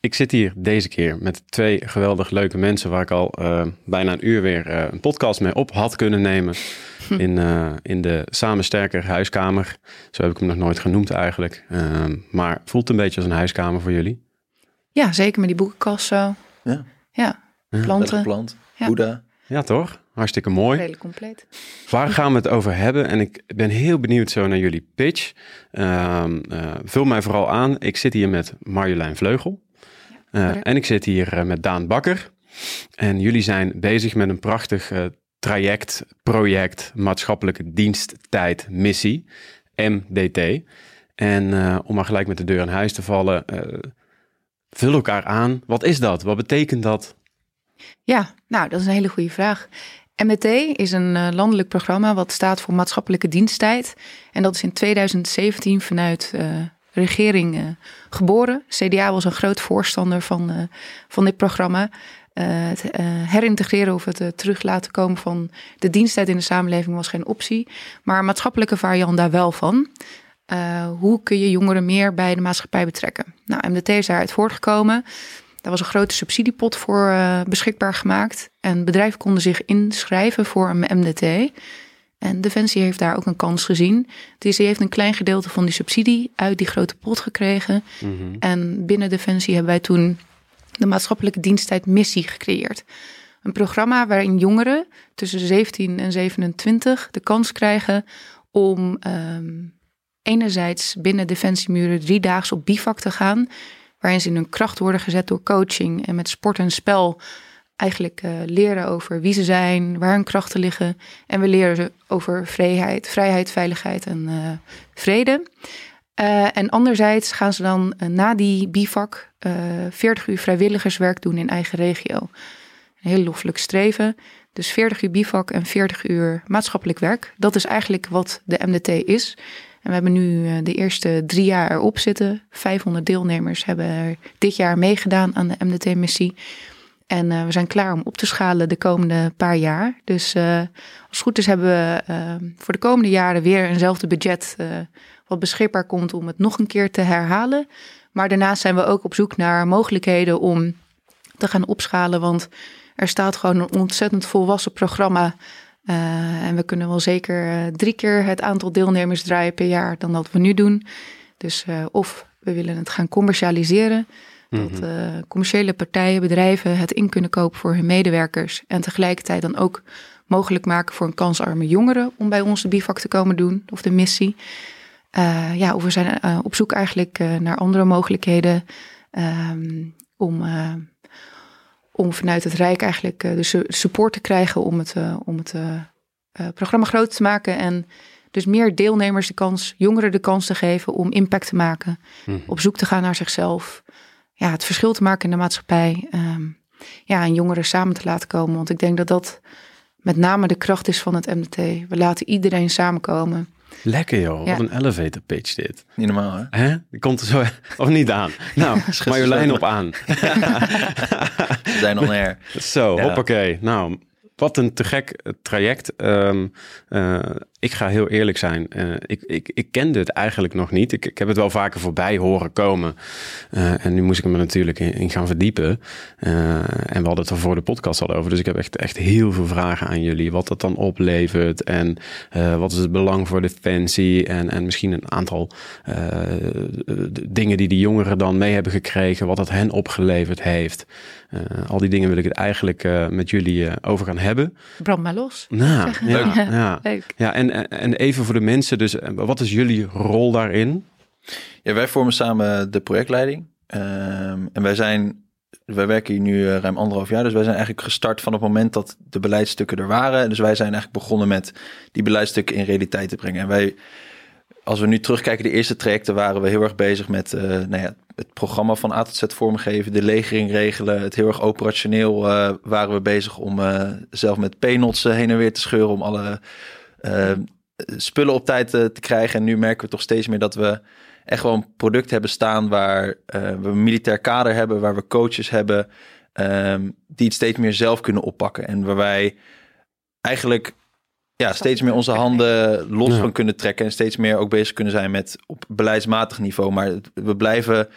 Ik zit hier deze keer met twee geweldig leuke mensen waar ik al uh, bijna een uur weer uh, een podcast mee op had kunnen nemen. In, uh, in de Samen Sterker huiskamer. Zo heb ik hem nog nooit genoemd eigenlijk. Ehm, maar voelt een beetje als een huiskamer voor jullie? Ja, zeker met die boekenkast zo. Ja. Ja, planten. Plant, Ja. Boeddha. Ja, toch? Hartstikke mooi. Redelijk compleet. Waar gaan we het over hebben? En ik ben heel benieuwd zo naar jullie pitch. Ehm, eh, vul mij vooral aan. Ik zit hier met Marjolein Vleugel. Eh, en ik zit hier eh, met Daan Bakker. En jullie zijn bezig met een prachtig eh, traject, project, maatschappelijke diensttijd, missie, MDT. En om maar gelijk met de deur in huis te vallen, vul elkaar aan. Wat is dat? Wat betekent dat? Ja, nou, dat is een hele goede vraag. MDT is een landelijk programma wat staat voor maatschappelijke diensttijd. En dat is in 2017 vanuit regering eh, geboren. CDA was een groot voorstander van, eh, van dit programma. Eh, het herintegreren of het terug laten komen van de diensttijd in de samenleving was geen optie. Maar maatschappelijke variant daar wel van. Hoe kun je jongeren meer bij de maatschappij betrekken? Nou, MDT is daaruit voortgekomen. Daar was een grote subsidiepot voor beschikbaar gemaakt. En bedrijven konden zich inschrijven voor een MDT. En Defensie heeft daar ook een kans gezien. Dus die heeft een klein gedeelte van die subsidie uit die grote pot gekregen. En binnen Defensie hebben wij toen de maatschappelijke diensttijd missie gecreëerd. Een programma waarin jongeren tussen 17 en 27 de kans krijgen om ehm, enerzijds binnen Defensiemuren driedaags op bivak te gaan. Waarin ze in hun kracht worden gezet door coaching en met sport en spel eigenlijk eh, leren over wie ze zijn, waar hun krachten liggen. En we leren ze over vrijheid, vrijheid veiligheid en eh, vrede. Eh, en anderzijds gaan ze dan na die bivak eh 40 uur vrijwilligerswerk doen in eigen regio. Een heel loffelijk streven. Dus 40 uur bivak en 40 uur maatschappelijk werk. Dat is eigenlijk wat de MDT is. En we hebben nu de eerste drie jaar erop zitten. 500 deelnemers hebben er dit jaar meegedaan aan de MDT-missie. En eh, we zijn klaar om op te schalen de komende paar jaar. Dus eh, als het goed is hebben we eh, voor de komende jaren weer eenzelfde budget eh, wat beschikbaar komt om het nog een keer te herhalen. Maar daarnaast zijn we ook op zoek naar mogelijkheden om te gaan opschalen. Want er staat gewoon een ontzettend volwassen programma. En we kunnen wel zeker drie keer het aantal deelnemers draaien per jaar dan dat we nu doen. Dus of we willen het gaan commercialiseren. Dat eh, commerciële partijen, bedrijven het in kunnen kopen voor hun medewerkers. En tegelijkertijd dan ook mogelijk maken voor een kansarme jongeren om bij ons de bivak te komen doen of de missie. Eh, ja, of we zijn eh, op zoek eigenlijk naar andere mogelijkheden ehm, om, om vanuit het Rijk eigenlijk de su- support te krijgen om het, om het programma groot te maken. En dus meer deelnemers de kans, jongeren de kans te geven om impact te maken. Op zoek te gaan naar zichzelf. Ja, het verschil te maken in de maatschappij. ehm, ja, en jongeren samen te laten komen. Want ik denk dat dat met name de kracht is van het MDT. We laten iedereen samenkomen. Lekker joh, Ja. wat een elevator pitch dit. Niet normaal, hè? Hè? Die komt er zo of niet aan. Nou, Marjolein op aan. We zijn on air. Zo, Ja. hoppakee. Nou, wat een te gek eh, traject. Ehm, eh, ik ga heel eerlijk zijn. Eh, ik, ik, ik kende het eigenlijk nog niet. Ik, ik heb het wel vaker voorbij horen komen. Eh, en nu moest ik me natuurlijk in, in gaan verdiepen. Eh, en we hadden het er voor de podcast al over. Dus ik heb echt, echt heel veel vragen aan jullie. Wat dat dan oplevert. En wat is het belang voor defensie. En, en misschien een aantal dingen die die jongeren dan mee hebben gekregen. Wat dat hen opgeleverd heeft. Al die dingen wil ik het eigenlijk met jullie over gaan hebben. Brand maar los. Nou, ja, Ja, ja. Leuk. ja en, en- en even voor de mensen, dus eh, wat is jullie rol daarin? Ja, wij vormen samen de projectleiding. Ehm, en wij zijn, wij werken hier nu eh, ruim anderhalf jaar. Dus wij zijn eigenlijk gestart van het moment dat de beleidsstukken er waren. Dus wij zijn eigenlijk begonnen met die beleidsstukken in realiteit te brengen. En wij, als we nu terugkijken, de eerste trajecten waren we heel erg bezig met eh, nou ja, het programma van A tot Z vormgeven, de legering regelen. Het heel erg operationeel waren we bezig om zelf met p-nots heen en weer te scheuren om alle uh, spullen op tijd te krijgen. En nu merken we toch steeds meer dat we echt gewoon een product hebben staan waar we een militair kader hebben, waar we coaches hebben um, die het steeds meer zelf kunnen oppakken. En waar wij eigenlijk ja, steeds meer onze handen los van kunnen trekken. En steeds meer ook bezig kunnen zijn met op beleidsmatig niveau. Maar we blijven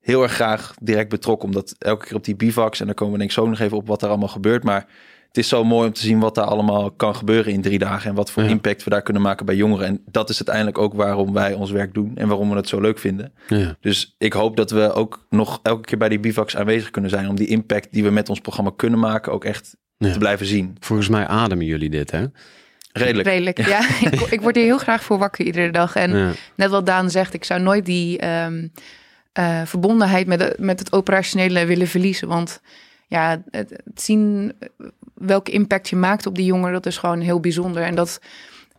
heel erg graag direct betrokken. Omdat elke keer op die bivacs, en daar komen we denk ik zo nog even op wat er allemaal gebeurt. Maar het is zo mooi om te zien wat daar allemaal kan gebeuren in drie dagen. En wat voor impact we daar kunnen maken bij jongeren. En dat is uiteindelijk ook waarom wij ons werk doen. En waarom we het zo leuk vinden. Ja. Dus ik hoop dat we ook nog elke keer bij die bivacs aanwezig kunnen zijn. Om die impact die we met ons programma kunnen maken ook echt te blijven zien. Volgens mij ademen jullie dit hè? Redelijk. Redelijk, ja. ik, ik, word hier heel graag voor wakker iedere dag. En net wat Daan zegt, ik zou nooit die ehm, eh, verbondenheid met, met het operationele willen verliezen. Want ja, het, zien welke impact je maakt op die jongeren, dat is gewoon heel bijzonder. En dat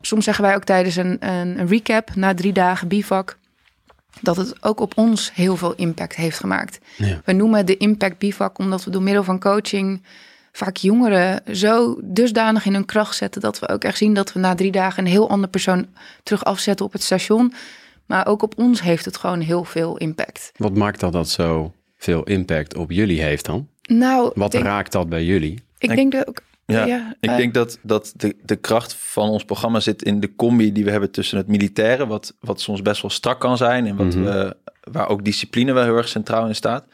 soms zeggen wij ook tijdens een, een, een recap na drie dagen bivak dat het ook op ons heel veel impact heeft gemaakt. We noemen de impact bivak omdat we door middel van coaching vaak jongeren zo dusdanig in hun kracht zetten dat we ook echt zien dat we na drie dagen een heel ander persoon terug afzetten op het station. Maar ook op ons heeft het gewoon heel veel impact. Wat maakt dat dat zo veel impact op jullie heeft dan? Nou, wat raakt dat bij jullie? Ik denk dat ook. Ja, ik eh, denk dat, dat de, de kracht van ons programma zit in de combi die we hebben tussen het militaire, wat, wat soms best wel strak kan zijn en wat mhm. we, waar ook discipline wel heel erg centraal in staat.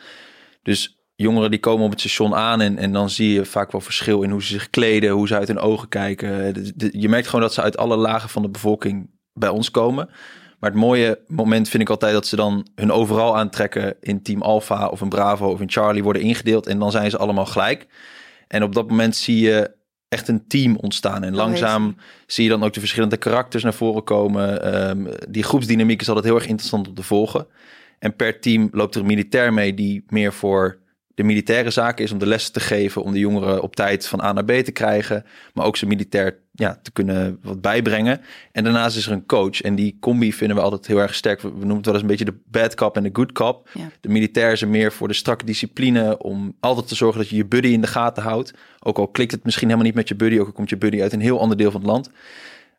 Dus jongeren die komen op het station aan en, en dan zie je vaak wel verschil in hoe ze zich kleden, hoe ze uit hun ogen kijken. je merkt gewoon dat ze uit alle lagen van de bevolking bij ons komen. Maar het mooie moment vind ik altijd dat ze dan hun overal aantrekken in Team Alpha of een Bravo of een Charlie worden ingedeeld en dan zijn ze allemaal gelijk. En op dat moment zie je echt een team ontstaan. En langzaam zie je dan ook de verschillende karakters naar voren komen. Um, die groepsdynamiek is altijd heel erg interessant om te volgen. En per team loopt er een militair mee die meer voor de militaire zaak is om de lessen te geven, om de jongeren op tijd van A naar B te krijgen, maar ook ze militair ja, te kunnen wat bijbrengen. En daarnaast is er een coach en die combi vinden we altijd heel erg sterk. We noemen het wel eens een beetje de bad cop en de good cop. De militair is er meer voor de strakke discipline, om altijd te zorgen dat je je buddy in de gaten houdt. Ook al klikt het misschien helemaal niet met je buddy, ook al komt je buddy uit een heel ander deel van het land.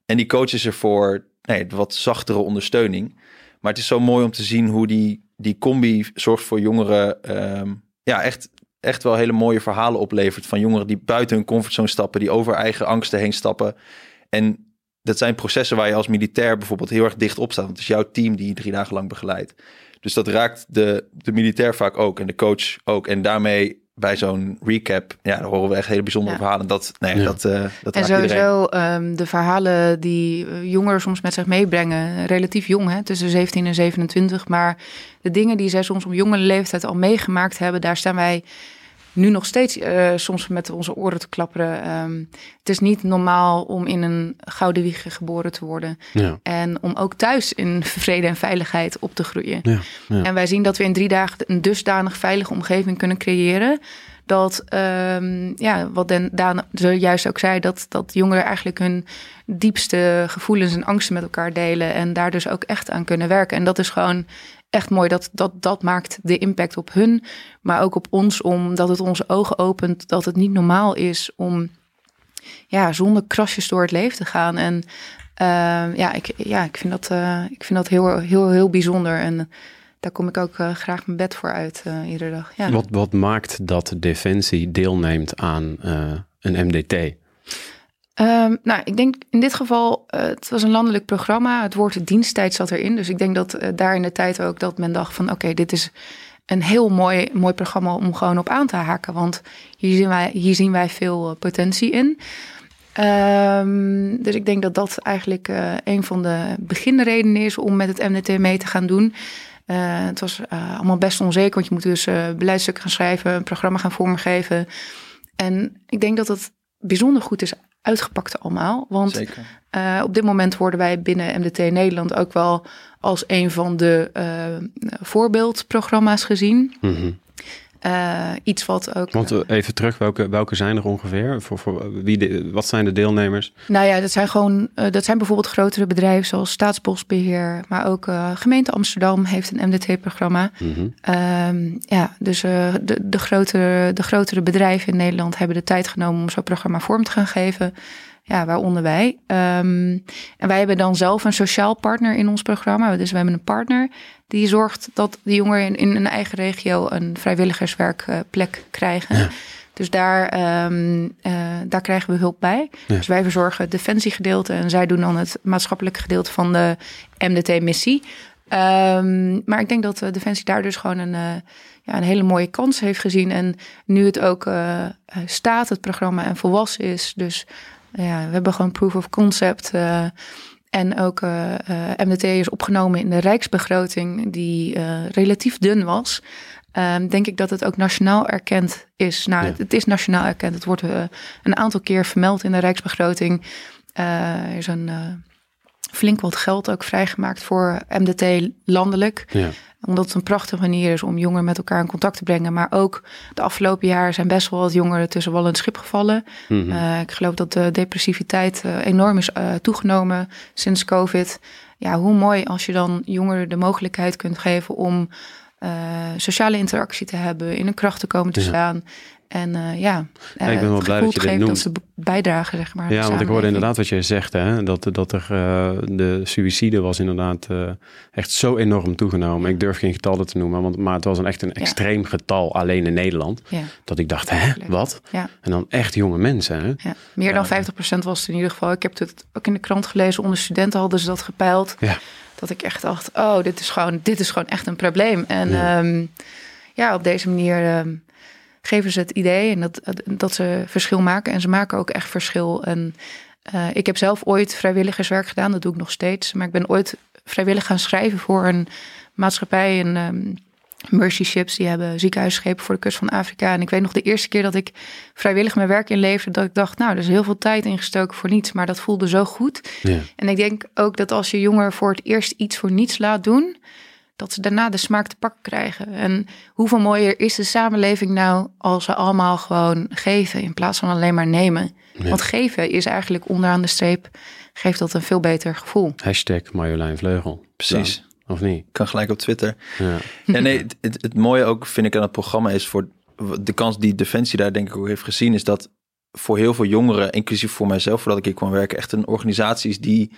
En die coach is er voor nee, wat zachtere ondersteuning. Maar het is zo mooi om te zien hoe die, die combi zorgt voor jongeren ehm, ja, echt, echt wel hele mooie verhalen oplevert. Van jongeren die buiten hun comfortzone stappen, die over eigen angsten heen stappen. En dat zijn processen waar je als militair bijvoorbeeld heel erg dicht op staat. Want het is jouw team die je drie dagen lang begeleidt. Dus dat raakt de, de militair vaak ook en de coach ook. En daarmee bij zo'n recap, ja, dan horen we echt hele bijzondere verhalen. Dat, nee, dat, uh, dat en sowieso um, de verhalen die eh, jongeren soms met zich meebrengen, relatief jong, hè, tussen 17 en 27. Maar de dingen die zij soms op jonge leeftijd al meegemaakt hebben, daar staan wij nu nog steeds uh, soms met onze oren te klapperen. Um, het is niet normaal om in een gouden wieg geboren te worden. Ja. En om ook thuis in vrede en veiligheid op te groeien. Ja, ja. En wij zien dat we in drie dagen een dusdanig veilige omgeving kunnen creëren. Dat, um, ja, wat Den, Daan juist ook zei, dat, dat jongeren eigenlijk hun diepste gevoelens en angsten met elkaar delen. En daar dus ook echt aan kunnen werken. En dat is gewoon echt mooi. Dat, dat, dat maakt de impact op hun, maar ook op ons, omdat het onze ogen opent dat het niet normaal is om ja, zonder krasjes door het leven te gaan. En uh, ja, ik, ja, ik vind dat, uh, ik vind dat heel, heel, heel bijzonder. En daar kom ik ook uh, graag mijn bed voor uit iedere dag. Ja. Wat, wat maakt dat Defensie deelneemt aan een MDT? Um, nou, ik denk in dit geval, uh, het was een landelijk programma. Het woord diensttijd zat erin. Dus ik denk dat uh, daar in de tijd ook dat men dacht van... oké, dit is een heel mooi, mooi programma om gewoon op aan te haken. Want hier zien wij, hier zien wij veel uh, potentie in. Um, dus ik denk dat dat eigenlijk een van de beginredenen is om met het MDT mee te gaan doen. het was allemaal best onzeker, want je moet dus beleidsstukken gaan schrijven... een programma gaan vormgeven. En ik denk dat het bijzonder goed is uitgepakt allemaal. Want uh, op dit moment worden wij binnen MDT Nederland ook wel als een van de uh, voorbeeldprogramma's gezien. Mm Uh, iets wat ook. Want uh, even terug, welke, welke zijn er ongeveer? Voor, voor wie de, wat zijn de deelnemers? Nou ja, dat zijn gewoon. Uh, dat zijn bijvoorbeeld grotere bedrijven zoals Staatsbosbeheer, maar ook gemeente Amsterdam heeft een MDT-programma. Mm -hmm. um, ja, dus de, de, grotere, de grotere bedrijven in Nederland hebben de tijd genomen om zo'n programma vorm te gaan geven. Ja, waaronder wij. Um, en wij hebben dan zelf een sociaal partner in ons programma. Dus we hebben een partner die zorgt dat de jongeren in, in een eigen regio een vrijwilligerswerkplek krijgen. Ja. Dus daar, um, uh, daar krijgen we hulp bij. Ja. Dus wij verzorgen het defensiegedeelte en zij doen dan het maatschappelijke gedeelte van de MDT-missie. Um, maar ik denk dat de Defensie daar dus gewoon een, uh, ja, een hele mooie kans heeft gezien. En nu het ook uh, staat, het programma, en volwassen is. Dus ja, we hebben gewoon proof of concept. Uh, en ook uh, uh, MDT is opgenomen in de rijksbegroting, die uh, relatief dun was. Um, denk ik dat het ook nationaal erkend is. Nou, ja. het, het, is nationaal erkend. Het wordt een aantal keer vermeld in de rijksbegroting. er is een flink wat geld ook vrijgemaakt voor MDT landelijk. Ja omdat het een prachtige manier is om jongeren met elkaar in contact te brengen. Maar ook de afgelopen jaren zijn best wel wat jongeren tussen wal en schip gevallen. Mm -hmm. uh, ik geloof dat de depressiviteit uh, enorm is uh, toegenomen sinds COVID. Ja, hoe mooi als je dan jongeren de mogelijkheid kunt geven om sociale interactie te hebben, in een kracht te komen te ja. En uh, ja, ja, ik ben wel blij dat je dit noemt. Dat ze bijdragen, zeg maar. Ja, want ik hoorde inderdaad wat je zegt, hè, dat, dat er uh, de suïcide was inderdaad uh, echt zo enorm toegenomen. Ik durf geen getallen te noemen, want, maar het was een echt een extreem ja. getal alleen in Nederland. Ja. Dat ik dacht, hè, wat? En dan echt jonge mensen. Hè? Ja. Meer dan 50% was het in ieder geval. Ik heb het ook in de krant gelezen, onder studenten hadden ze dat gepeild. Ja. Dat ik echt dacht, oh, dit is gewoon, dit is gewoon echt een probleem. En ja, um, ja op deze manier... Um, geven ze het idee en dat, dat ze verschil maken. En ze maken ook echt verschil. En uh, ik heb zelf ooit vrijwilligerswerk gedaan, dat doe ik nog steeds. Maar ik ben ooit vrijwillig gaan schrijven voor een maatschappij, een um, Mercy Ships. Die hebben ziekenhuisschepen voor de kust van Afrika. En ik weet nog de eerste keer dat ik vrijwillig mijn werk inleverde, dat ik dacht, nou, er is heel veel tijd ingestoken voor niets. Maar dat voelde zo goed. Ja. En ik denk ook dat als je jongeren voor het eerst iets voor niets laat doen, dat ze daarna de smaak te pakken krijgen. En hoeveel mooier is de samenleving nou als we allemaal gewoon geven in plaats van alleen maar nemen. Ja. Want geven is eigenlijk onderaan de streep, geeft dat een veel beter gevoel. Hashtag Marjolein Vleugel. Precies. Dan, of niet? Kan gelijk op Twitter. Ja, ja nee, het, het, het, mooie ook vind ik aan het programma is voor de kans die Defensie daar denk ik ook heeft gezien, is dat voor heel veel jongeren, inclusief voor mijzelf, voordat ik hier kwam werken, echt een organisatie is die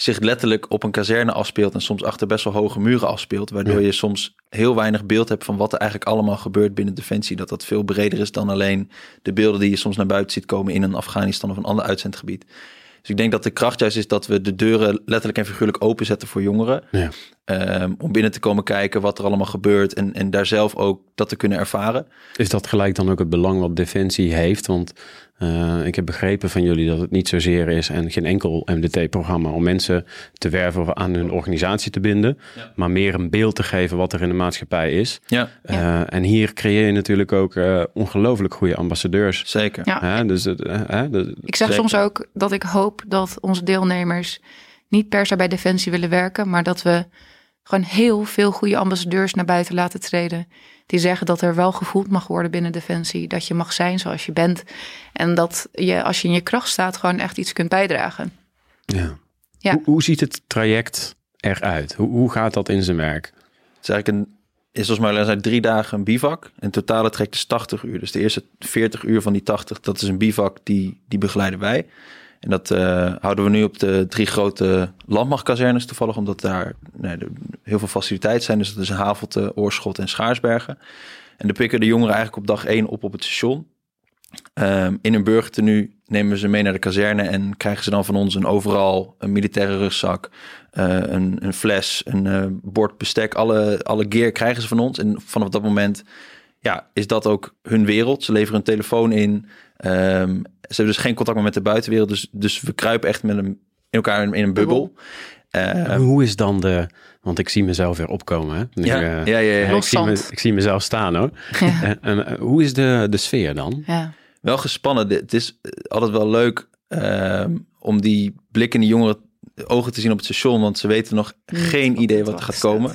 zich letterlijk op een kazerne afspeelt en soms achter best wel hoge muren afspeelt, waardoor ja. je soms heel weinig beeld hebt van wat er eigenlijk allemaal gebeurt binnen Defensie. Dat dat veel breder is dan alleen de beelden die je soms naar buiten ziet komen in een Afghanistan of een ander uitzendgebied. Dus ik denk dat de kracht juist is dat we de deuren letterlijk en figuurlijk openzetten voor jongeren. Ja. Um, om binnen te komen kijken wat er allemaal gebeurt en, en daar zelf ook dat te kunnen ervaren. Is dat gelijk dan ook het belang wat Defensie heeft? Want uh, ik heb begrepen van jullie dat het niet zozeer is en geen enkel MDT-programma om mensen te werven of aan hun organisatie te binden, ja. maar meer een beeld te geven wat er in de maatschappij is. Ja. Uh, ja. En hier creëer je natuurlijk ook uh, ongelooflijk goede ambassadeurs. Zeker. Ja. dus het, dus, ik zeg zeker. soms ook dat ik hoop dat onze deelnemers niet per se bij Defensie willen werken, maar dat we gewoon heel veel goede ambassadeurs naar buiten laten treden. Die zeggen dat er wel gevoeld mag worden binnen Defensie. Dat je mag zijn zoals je bent. En dat je, als je in je kracht staat, gewoon echt iets kunt bijdragen. Ja. ja. Hoe, hoe ziet het traject eruit? Hoe, hoe gaat dat in zijn werk? Het is eigenlijk een, is zoals maar zijn drie dagen een bivak. En totale trekt is 80 uur. Dus de eerste 40 uur van die 80, dat is een bivak die, die begeleiden wij. En dat uh, houden we nu op de drie grote landmachtkazernes toevallig, omdat daar nee, heel veel faciliteiten zijn. Dus dat is Havelte, Oorschot en Schaarsbergen. En dan pikken de jongeren eigenlijk op dag één op op het station. Um, in een burgertenu nemen we ze mee naar de kazerne en krijgen ze dan van ons een overal, een militaire rugzak, uh, een, een, fles, een uh, bord bestek, alle, alle gear krijgen ze van ons. En vanaf dat moment ja, is dat ook hun wereld. Ze leveren een telefoon in. Um, ze hebben dus geen contact meer met de buitenwereld. Dus, dus we kruipen echt met een, in elkaar in, in een bubbel. Uh, hoe is dan de... Want ik zie mezelf weer opkomen. Hè? Ja, ik, uh, ja, ja, ja. Ik, zie me, ik zie mezelf staan hoor. Ja. En, en, hoe is de, de sfeer dan? Ja. Wel gespannen. Het is altijd wel leuk uh, om die blik in de jongeren ogen te zien op het station, want ze weten nog geen idee wat er gaat komen.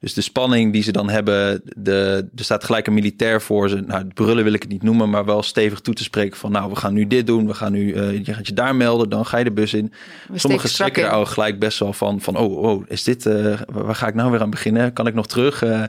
Dus de spanning die ze dan hebben, de, er staat gelijk een militair voor ze. Nou, brullen wil ik het niet noemen, maar wel stevig toe te spreken van, nou, we gaan nu dit doen, we gaan nu, uh, je gaat je daar melden, dan ga je de bus in. Sommigen schrikken daar ook gelijk best wel van, van, oh, oh is dit, uh, waar ga ik nou weer aan beginnen? Kan ik nog terug? Uh,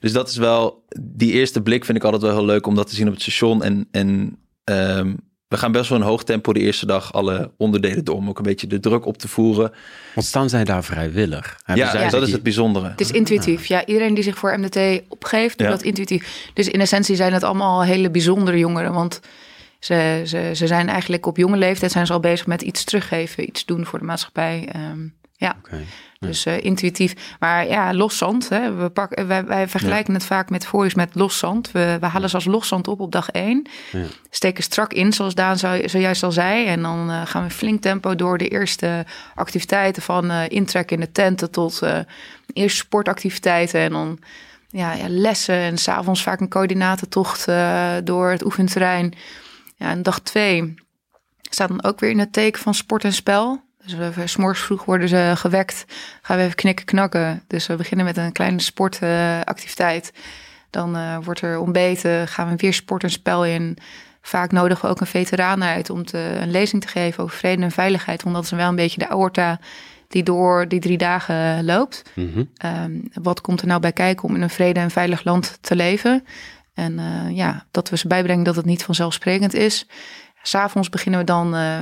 dus dat is wel, die eerste blik vind ik altijd wel heel leuk om dat te zien op het station en, en um, we gaan best wel een hoog tempo de eerste dag alle onderdelen door om ook een beetje de druk op te voeren. Want staan zij daar vrijwillig? ja, ja, dat is het bijzondere. Het is intuïtief. Ja, iedereen die zich voor MDT opgeeft, doet dat intuïtief. Dus in essentie zijn het allemaal hele bijzondere jongeren. Want ze, ze, ze zijn eigenlijk op jonge leeftijd zijn ze al bezig met iets teruggeven, iets doen voor de maatschappij. Um, ja. Dus uh, intuïtief. Maar ja, loszand. Hè. We pakken, wij, wij vergelijken het vaak met vooris met loszand. We, we halen ze als loszand op op dag één. Ja. Steken strak in, zoals Daan zojuist al zei. En dan uh, gaan we flink tempo door de eerste activiteiten. Van uh, intrekken in de tenten tot eerste sportactiviteiten. En dan ja, ja lessen. En s'avonds vaak een coördinatentocht door het oefenterrein. Ja, en dag twee staat dan ook weer in het teken van sport en spel. Dus we, s'morgens vroeg worden ze gewekt. Gaan we even knikken, knakken. Dus we beginnen met een kleine sportactiviteit. dan uh, wordt er ontbeten. Gaan we weer sport en spel in. Vaak nodigen we ook een veteraan uit om te, een lezing te geven over vrede en veiligheid. Want dat is wel een beetje de aorta die door die drie dagen loopt. Mm um, wat komt er nou bij kijken om in een vrede en veilig land te leven? En uh, ja, dat we ze bijbrengen dat het niet vanzelfsprekend is. S'avonds beginnen we dan, uh,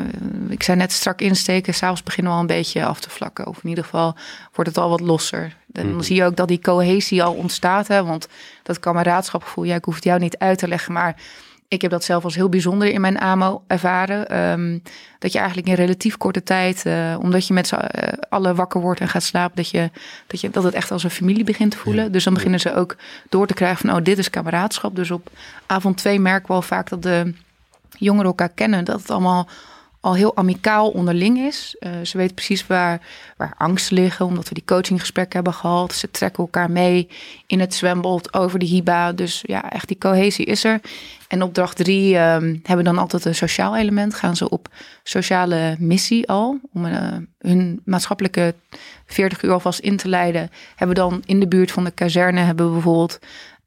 ik zei net strak insteken, s'avonds beginnen we al een beetje af te vlakken. Of in ieder geval wordt het al wat losser. Dan mhm. zie je ook dat die cohesie al ontstaat. Hè? Want dat kameraadschapgevoel, ja, ik hoef het jou niet uit te leggen, maar ik heb dat zelf als heel bijzonder in mijn AMO ervaren. Um, dat je eigenlijk in relatief korte tijd, uh, omdat je met z'n uh, allen wakker wordt en gaat slapen, dat, je, dat, je, dat het echt als een familie begint te voelen. Dus dan beginnen ze ook door te krijgen van, oh, dit is kameraadschap. Dus op avond twee merken we al vaak dat de jongeren elkaar kennen, dat het allemaal al heel amicaal onderling is. Uh, ze weten precies waar, waar angsten liggen, omdat we die coachinggesprekken hebben gehad. Ze trekken elkaar mee in het zwembad over de HIBA. Dus ja, echt die cohesie is er. En opdracht drie um, hebben dan altijd een sociaal element. Gaan ze op sociale missie al, om uh, hun maatschappelijke 40 uur alvast in te leiden. Hebben dan in de buurt van de kazerne hebben we bijvoorbeeld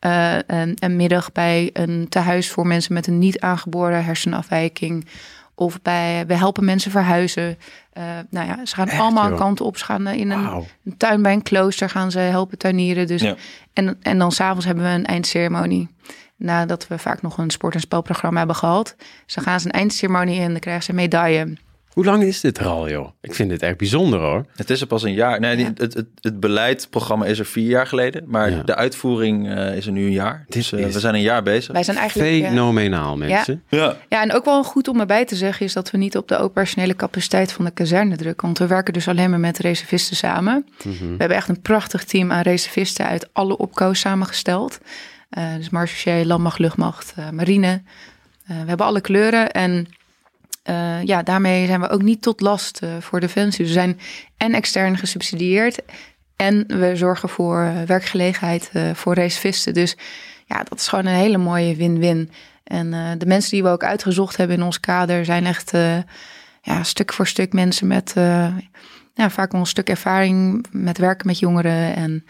uh, een, een, middag bij een tehuis voor mensen met een niet aangeboren hersenafwijking. Of bij, we helpen mensen verhuizen. Uh, nou ja, ze gaan allemaal kanten op. Ze gaan in een, een, tuin bij een klooster gaan ze helpen tuinieren. Dus, en, en dan s'avonds hebben we een eindceremonie. Nadat we vaak nog een sport- en spelprogramma hebben gehad. Dus dan gaan ze een eindceremonie in en dan krijgen ze een medaille. Hoe lang is dit er al, joh? Ik vind dit echt bijzonder, hoor. Het is er pas een jaar. Nee, het, het, het beleidprogramma is er vier jaar geleden. Maar de uitvoering uh, is er nu een jaar. Dus uh, we zijn een jaar bezig. Wij zijn eigenlijk... Fenomenaal, mensen. Ja. ja, en ook wel goed om erbij te zeggen... is dat we niet op de operationele capaciteit van de kazerne drukken. Want we werken dus alleen maar met reservisten samen. Mm -hmm. We hebben echt een prachtig team aan reservisten... uit alle opkoos samengesteld. Uh, dus marechaussee, landmacht, luchtmacht, marine. we hebben alle kleuren en... Uh, ja, daarmee zijn we ook niet tot last uh, voor Defensie. We zijn en extern gesubsidieerd en we zorgen voor uh, werkgelegenheid voor reservisten. Dus ja, dat is gewoon een hele mooie win-win. En de mensen die we ook uitgezocht hebben in ons kader zijn echt ja, stuk voor stuk mensen met ja, vaak wel een stuk ervaring met werken met jongeren. En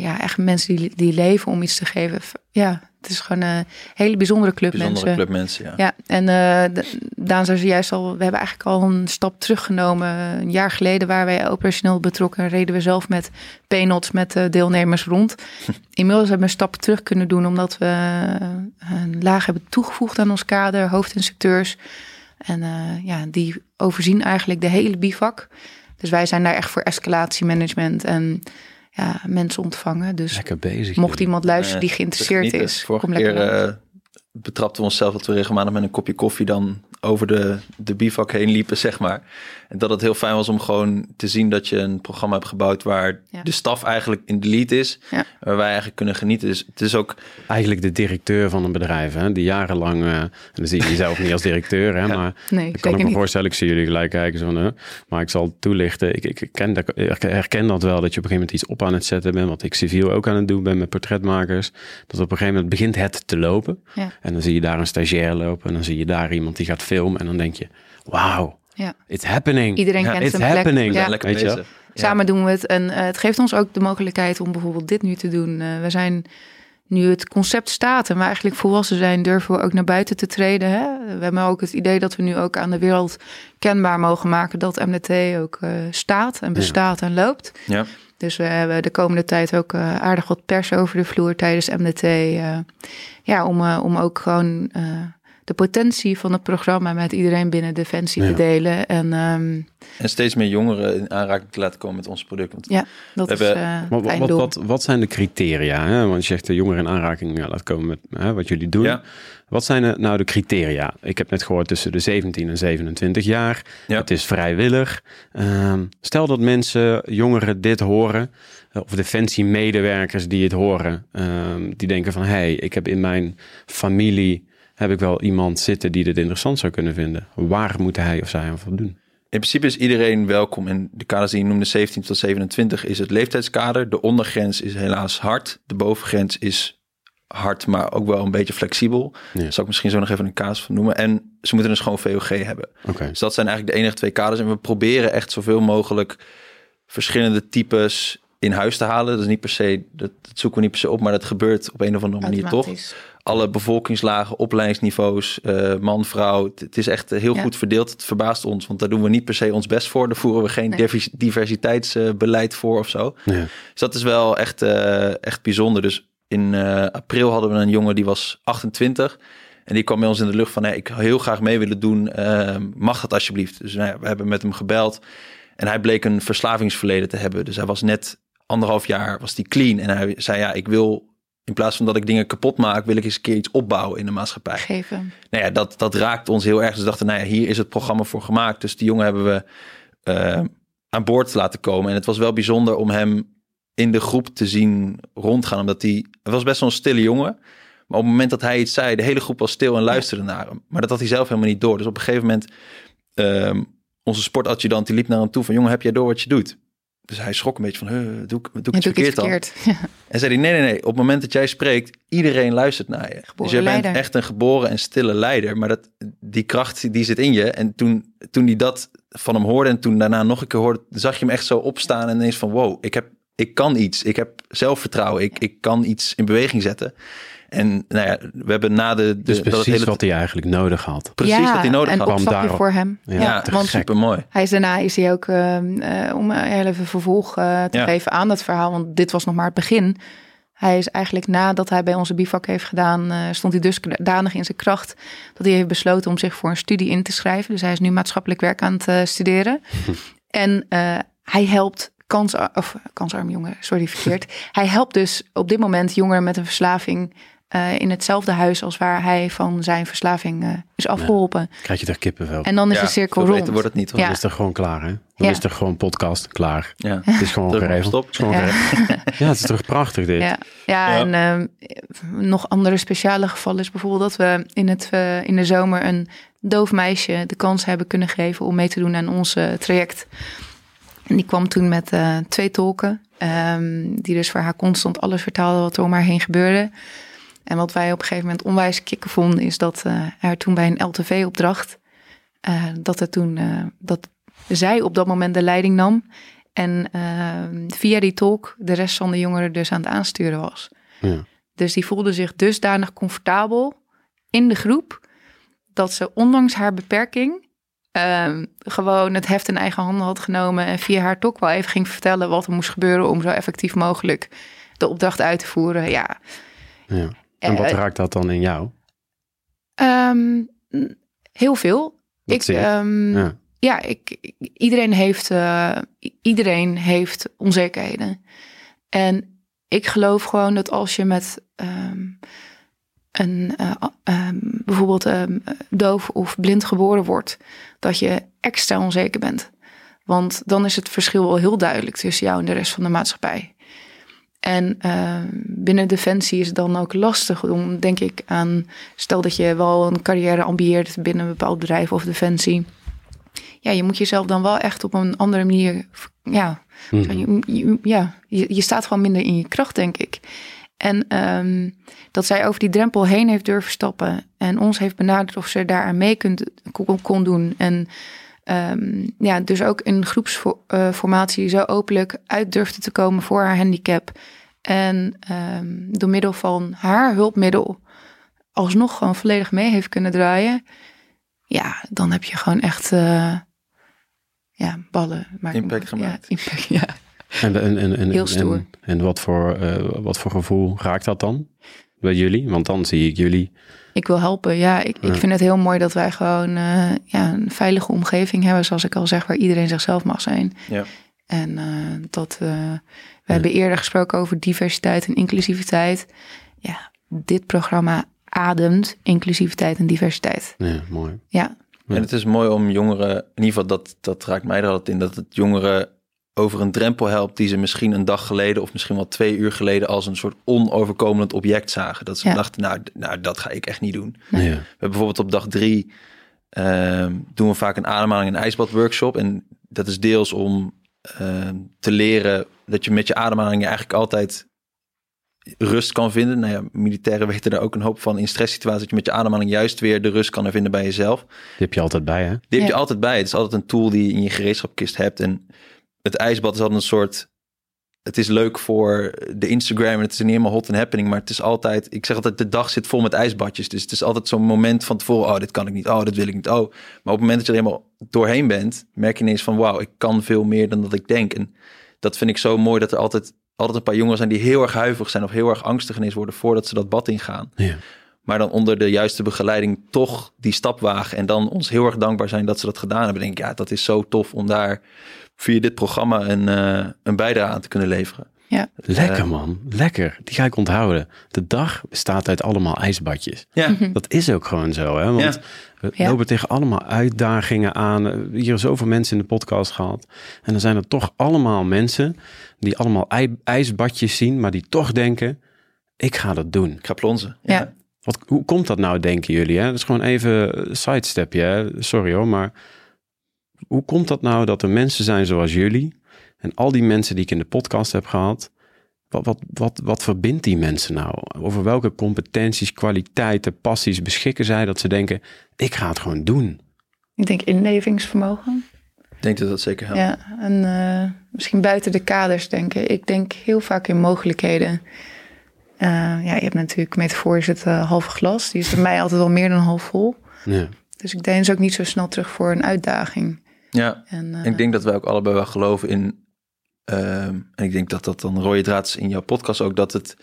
ja, echt mensen die, die leven om iets te geven. Ja, het is gewoon een hele bijzondere club bijzondere mensen. club mensen, ja. ja en uh, Daan zei juist al, we hebben eigenlijk al een stap teruggenomen. Een jaar geleden waren wij operationeel betrokken. Reden we zelf met penots met uh, deelnemers rond. Inmiddels hebben we een stap terug kunnen doen, omdat we een laag hebben toegevoegd aan ons kader, hoofdinstructeurs. En ja, die overzien eigenlijk de hele bivak. Dus wij zijn daar echt voor escalatiemanagement en ja, mensen ontvangen. Dus lekker bezig, mocht iemand luisteren die geïnteresseerd is, Vorige kom keer, lekker. Uh, betrapten we onszelf dat we regelmatig met een kopje koffie dan over de, de bivak heen liepen, zeg maar. En dat het heel fijn was om gewoon te zien dat je een programma hebt gebouwd waar de staf eigenlijk in de lead is. Ja. Waar wij eigenlijk kunnen genieten. Dus het is ook... Eigenlijk de directeur van een bedrijf, hè, die jarenlang... Uh, en dan zie je jezelf niet als directeur, hè, maar nee, ik kan ik me voorstellen, ik zie jullie gelijk kijken. Zo, uh, maar ik zal toelichten, ik, ik, ken dat, ik herken dat wel, dat je op een gegeven moment iets op aan het zetten bent, wat ik civiel ook aan het doen ben met portretmakers. Dat op een gegeven moment begint het te lopen. Ja. En dan zie je daar een stagiair lopen en dan zie je daar iemand die gaat filmen en dan denk je, wauw, Ja. It's happening. Iedereen Ja, kent It's zijn plek. happening. We zijn Ja. lekker Weet je bezig. Ja. Samen doen we het. En eh, het geeft ons ook de mogelijkheid om bijvoorbeeld dit nu te doen. Eh, we zijn nu het concept staat en we eigenlijk volwassen zijn, durven we ook naar buiten te treden. Hè? We hebben ook het idee dat we nu ook aan de wereld kenbaar mogen maken dat MDT ook eh, staat en bestaat en loopt. Ja. Dus we hebben de komende tijd ook eh, aardig wat pers over de vloer tijdens MDT. eh, ja, om, eh, om ook gewoon eh, de potentie van het programma met iedereen binnen Defensie Ja. te delen. En ehm, En steeds meer jongeren in aanraking te laten komen met ons product. Want ja, dat We is hebben- eh Wat, wat, wat, wat zijn de criteria? Hè? Want je zegt de jongeren in aanraking ja, laat komen met hè, wat jullie doen. Ja. Wat zijn er nou de criteria? Ik heb net gehoord tussen de 17 en 27 jaar. Ja. Het is vrijwillig. Ehm, stel dat mensen, jongeren dit horen, eh, of defensiemedewerkers die het horen, ehm, die denken van hé, hey, ik heb in mijn familie heb ik wel iemand zitten die dit interessant zou kunnen vinden. Waar moet hij of zij aan voldoen? In principe is iedereen welkom. En de kaders die je noemde, 17 tot 27, is het leeftijdskader. De ondergrens is helaas hard. De bovengrens is hard, maar ook wel een beetje flexibel. Ja. Daar zal ik misschien zo nog even een kaas van noemen. En ze moeten dus gewoon VOG hebben. Oké. Dus dat zijn eigenlijk de enige twee kaders. En we proberen echt zoveel mogelijk verschillende types in huis te halen. Dat is niet per se, dat, dat zoeken we niet per se op, maar dat gebeurt op een of andere manier toch. Alle bevolkingslagen, opleidingsniveaus, eh, man, vrouw. Het- Het is echt heel Ja. goed verdeeld. Het verbaast ons, want daar doen we niet per se ons best voor. Daar voeren we geen Nee. diversiteitsbeleid voor of zo. Ja. Dus dat is wel echt, eh, echt bijzonder. Dus in eh, april hadden we een jongen die was 28. En die kwam bij ons in de lucht van, hey, ik zou heel graag mee willen doen. Eh, mag dat alsjeblieft? Dus nou ja, we hebben met hem gebeld. En hij bleek een verslavingsverleden te hebben. Dus hij was net anderhalf jaar, was die clean. En hij zei, ja, ik wil, in plaats van dat ik dingen kapot maak, wil ik eens een keer iets opbouwen in de maatschappij Geven. nou ja, dat, dat raakt ons heel erg. Dus we dachten, nou ja, hier is het programma voor gemaakt. Dus die jongen hebben we eh, aan boord laten komen. En het was wel bijzonder om hem in de groep te zien rondgaan. Omdat hij, het was best wel een stille jongen. Maar op het moment dat hij iets zei, de hele groep was stil en luisterde naar hem. Maar dat had hij zelf helemaal niet door. Dus op een gegeven moment, ehm, onze sportadjudant, die liep naar hem toe van, jongen, heb jij door wat je doet? Dus hij schrok een beetje van, huh, doe ik, doe ik Ja, iets doe ik verkeerd dan? verkeerd. En zei hij, nee, nee, nee. Op het moment dat jij spreekt, iedereen luistert naar je. dus jij bent leider. echt een geboren en stille leider. Maar dat, die kracht, die zit in je. En toen, toen hij dat van hem hoorde en toen daarna nog een keer hoorde, zag je hem echt zo opstaan en ineens van, wow, ik, heb, ik kan iets. Ik heb zelfvertrouwen. Ik, ik kan iets in beweging zetten. En nou ja, we hebben na de... de Dus precies hele, wat hij eigenlijk nodig had. precies ja, wat hij nodig had. Kwam daarop. voor hem. Ja, Ja, want super mooi. hij is daarna is hij ook, ehm, eh, om even vervolg eh, te Ja. geven aan dat verhaal, want dit was nog maar het begin. Hij is eigenlijk nadat hij bij onze bivak heeft gedaan, eh, stond hij dusdanig in zijn kracht dat hij heeft besloten om zich voor een studie in te schrijven. Dus hij is nu maatschappelijk werk aan het eh, studeren. en eh, hij helpt kansar of kansarme jongeren, sorry verkeerd. hij helpt dus op dit moment jongeren met een verslaving eh, in hetzelfde huis als waar hij van zijn verslaving eh, is afgeholpen. Krijg je er kippenvel. En dan is Ja, de cirkel rond. wordt het niet. hoor. Ja. Dan is het gewoon klaar, hè? Dan Ja. is er gewoon podcast klaar. Ja. Het is gewoon geregeld. stop. Het is gewoon Ja. geregeld. Ja, het is toch prachtig dit? Ja, ja, Ja. en ehm, nog andere speciale gevallen is bijvoorbeeld dat we in, het, eh, in de zomer een doof meisje de kans hebben kunnen geven om mee te doen aan ons traject. En die kwam toen met eh, twee tolken, ehm, die dus voor haar constant alles vertaalden wat er om haar heen gebeurde. En wat wij op een gegeven moment onwijs kicken vonden, is dat eh, er toen bij een LTV-opdracht, eh, dat er toen, eh, dat zij op dat moment de leiding nam. En via die tolk de rest van de jongeren dus aan het aansturen was. Ja. Dus die voelde zich dusdanig comfortabel in de groep dat ze ondanks haar beperking ehm, gewoon het heft in eigen handen had genomen en via haar tolk wel even ging vertellen wat er moest gebeuren om zo effectief mogelijk de opdracht uit te voeren. Ja. Ja. En wat Eh, raakt dat dan in jou? ehm, heel veel. Ik, ehm, Ja. ja, ik, ik- iedereen, heeft, eh, iedereen heeft onzekerheden. En ik geloof gewoon dat als je met ehm, een, eh, bijvoorbeeld doof of blind geboren wordt, dat je extra onzeker bent. Want dan is het verschil wel heel duidelijk tussen jou en de rest van de maatschappij. En ehm, binnen Defensie is het dan ook lastig om, denk ik, aan... Stel dat je wel een carrière ambieert binnen een bepaald bedrijf of Defensie. Ja, je moet jezelf dan wel echt op een andere manier... Ja, je, je- ja, je, je staat gewoon minder in je kracht, denk ik. En ehm, dat zij over die drempel heen heeft durven stappen... en ons heeft benaderd of ze daaraan mee kunt, kon, kon doen... en ehm, ja, dus ook in groepsformatie zo openlijk uit durfde te komen voor haar handicap. En ehm, door middel van haar hulpmiddel alsnog gewoon volledig mee heeft kunnen draaien. Ja, dan heb je gewoon echt uh, ja, ballen. Maar impact gemaakt. Ja, impact, ja. En, en, en, en, Heel stoer. En, en wat, voor, uh, wat voor gevoel raakt dat dan bij jullie? Want dan zie ik jullie. Ik wil helpen, ja. Ik, ik vind het heel mooi dat wij gewoon uh, ja, een veilige omgeving hebben, zoals ik al zeg, waar iedereen zichzelf mag zijn. Ja. En uh, dat we ja. hebben eerder gesproken over diversiteit en inclusiviteit. Ja, dit programma ademt inclusiviteit en diversiteit. Ja, mooi. Ja. En het is mooi om jongeren, in ieder geval dat, dat raakt mij er altijd in, dat het jongeren over een drempel helpt die ze misschien een dag geleden of misschien wel twee uur geleden als een soort onoverkomend object zagen. Dat ze Ja. dachten, nou, nou, dat ga ik echt niet doen. Ja. We hebben bijvoorbeeld op dag drie ehm, doen we vaak een ademhaling en ijsbad workshop. En dat is deels om ehm, te leren dat je met je ademhaling je eigenlijk altijd rust kan vinden. Nou ja, militairen weten daar ook een hoop van in stresssituaties. Dat je met je ademhaling juist weer de rust kan vinden bij jezelf. Die heb je altijd bij, hè? Die heb je Ja. altijd bij. Het is altijd een tool die je in je gereedschapkist hebt. En het ijsbad is altijd een soort... Het is leuk voor de Instagram en het is niet helemaal hot and happening. Maar het is altijd... Ik zeg altijd, de dag zit vol met ijsbadjes. Dus het is altijd zo'n moment van tevoren. Oh, dit kan ik niet. Oh, dit wil ik niet. Oh. Maar op het moment dat je er helemaal doorheen bent... merk je ineens van... Wauw, ik kan veel meer dan dat ik denk. En dat vind ik zo mooi dat er altijd, altijd een paar jongeren zijn... die heel erg huiverig zijn of heel erg angstig ineens worden... voordat ze dat bad ingaan. Ja. Maar dan onder de juiste begeleiding toch die stap wagen. En dan ons heel erg dankbaar zijn dat ze dat gedaan hebben. Denk ik, ja, dat is zo tof om daar via dit programma een, eh, een bijdrage aan te kunnen leveren. Lekker, Eh, man. Lekker. Die ga ik onthouden. De dag bestaat uit allemaal ijsbadjes. Ja, Dat is ook gewoon zo, hè? Want Ja. we Ja. lopen tegen allemaal uitdagingen aan. Hier hebben zoveel mensen in de podcast gehad. En dan zijn er toch allemaal mensen die allemaal ij- ijsbadjes zien, maar die toch denken: ik ga dat doen. ik ga plonzen. Ja. Wat, hoe komt dat nou, denken jullie? Hè? Dat is gewoon even een sidestepje. Hè? Sorry hoor, maar hoe komt dat nou dat er mensen zijn zoals jullie en al die mensen die ik in de podcast heb gehad? Wat, wat, wat, wat verbindt die mensen nou? Over welke competenties, kwaliteiten, passies beschikken zij dat ze denken: ik ga het gewoon doen? Ik denk inlevingsvermogen. Ik denk dat dat zeker helpt. Ja, en eh, misschien buiten de kaders denken. Ik denk heel vaak in mogelijkheden. Eh, ja, je hebt natuurlijk metaforisch het eh, halve glas. Die is bij mij altijd wel meer dan half vol. Ja. Dus ik deins ook niet zo snel terug voor een uitdaging. Ja, En, eh, ik denk dat wij ook allebei wel geloven in... ehm, en ik denk dat dat dan rode draad is in jouw podcast ook... dat het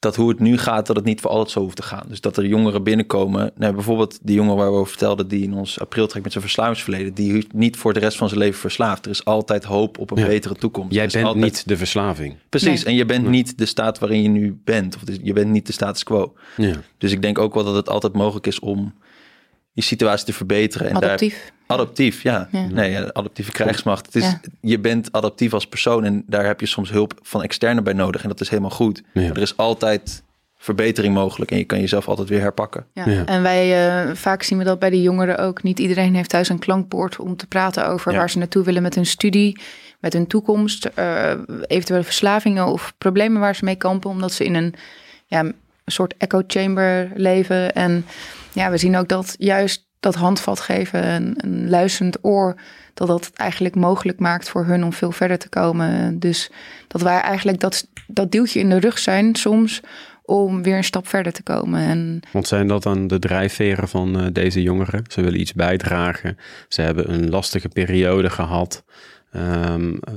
dat hoe het nu gaat, dat het niet voor altijd zo hoeft te gaan. Dus dat er jongeren binnenkomen. Nou, bijvoorbeeld die jongen waar we over vertelden... die in ons april trekt met zijn verslavingsverleden... die niet voor de rest van zijn leven verslaafd. Er is altijd hoop op een Ja. betere toekomst. Jij bent altijd- niet de verslaving. Precies, Nee. en je bent Nee. niet de staat waarin je nu bent. Of je bent niet de status quo. Ja. Dus ik denk ook wel dat het altijd mogelijk is om je situatie te verbeteren. En Daar, adaptief. ja. Ja. Nee, adaptieve krijgsmacht. Het is, Ja. Je bent adaptief als persoon en daar heb je soms hulp van externe bij nodig. En dat is helemaal goed. Ja. Er is altijd verbetering mogelijk en je kan jezelf altijd weer herpakken. Ja. Ja. En wij, eh, vaak zien we dat bij de jongeren ook. Niet iedereen heeft thuis een klankbord om te praten over Ja. waar ze naartoe willen met hun studie, met hun toekomst, eh, eventuele verslavingen of problemen waar ze mee kampen, omdat ze in een, ja, een soort echo chamber leven. En ja, we zien ook dat juist dat handvat geven, een, een luisterend oor, dat dat het eigenlijk mogelijk maakt voor hun om veel verder te komen. Dus dat wij eigenlijk dat, dat duwtje in de rug zijn soms om weer een stap verder te komen. En Want zijn dat dan de drijfveren van eh, deze jongeren? Ze willen iets bijdragen. Ze hebben een lastige periode gehad. Ehm, eh,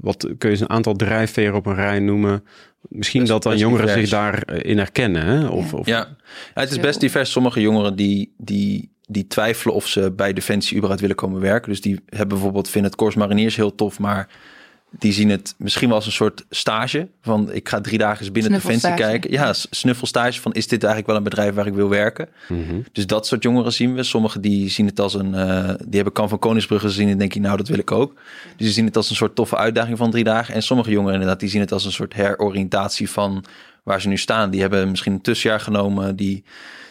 wat kun je eens een aantal drijfveren op een rij noemen? Misschien Best- dat dan jongeren divers. zich daarin herkennen. Hè? Of, Ja. of, Ja, het is best divers. Sommige jongeren die, die, die twijfelen of ze bij Defensie überhaupt willen komen werken. Dus die hebben bijvoorbeeld, vinden het Corps Mariniers heel tof, maar die zien het misschien wel als een soort stage. Van ik ga drie dagen eens binnen Defensie kijken. Ja, snuffelstage van is dit eigenlijk wel een bedrijf waar ik wil werken? Mhm. Dus dat soort jongeren zien we. Sommigen die zien het als een, eh, die hebben Kan van Koningsbrugge gezien en denken, nou dat wil ik ook. Dus die zien het als een soort toffe uitdaging van drie dagen. En sommige jongeren inderdaad, die zien het als een soort heroriëntatie van waar ze nu staan. Die hebben misschien een tussenjaar genomen, die,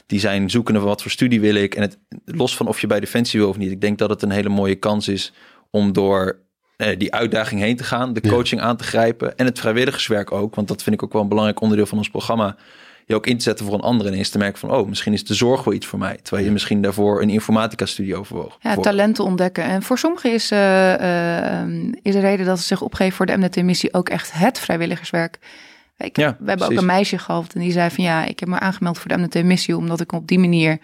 die zijn zoekende van wat voor studie wil ik. En het, los van of je bij Defensie wil of niet, ik denk dat het een hele mooie kans is om door eh, die uitdaging heen te gaan, de Ja. coaching aan te grijpen en het vrijwilligerswerk ook. Want dat vind ik ook wel een belangrijk onderdeel van ons programma je ook in te zetten voor een ander. En eens te merken van, oh, misschien is de zorg wel iets voor mij. Terwijl je misschien daarvoor een informatica-studie overwoog. Ja, talenten ontdekken. En voor sommigen is, uh, uh, is de reden dat ze zich opgeven voor de MNT-missie ook echt het vrijwilligerswerk. Ik, ja, we hebben ook een meisje gehad en die zei van ja, ik heb me aangemeld voor de MNT-missie omdat ik op die manier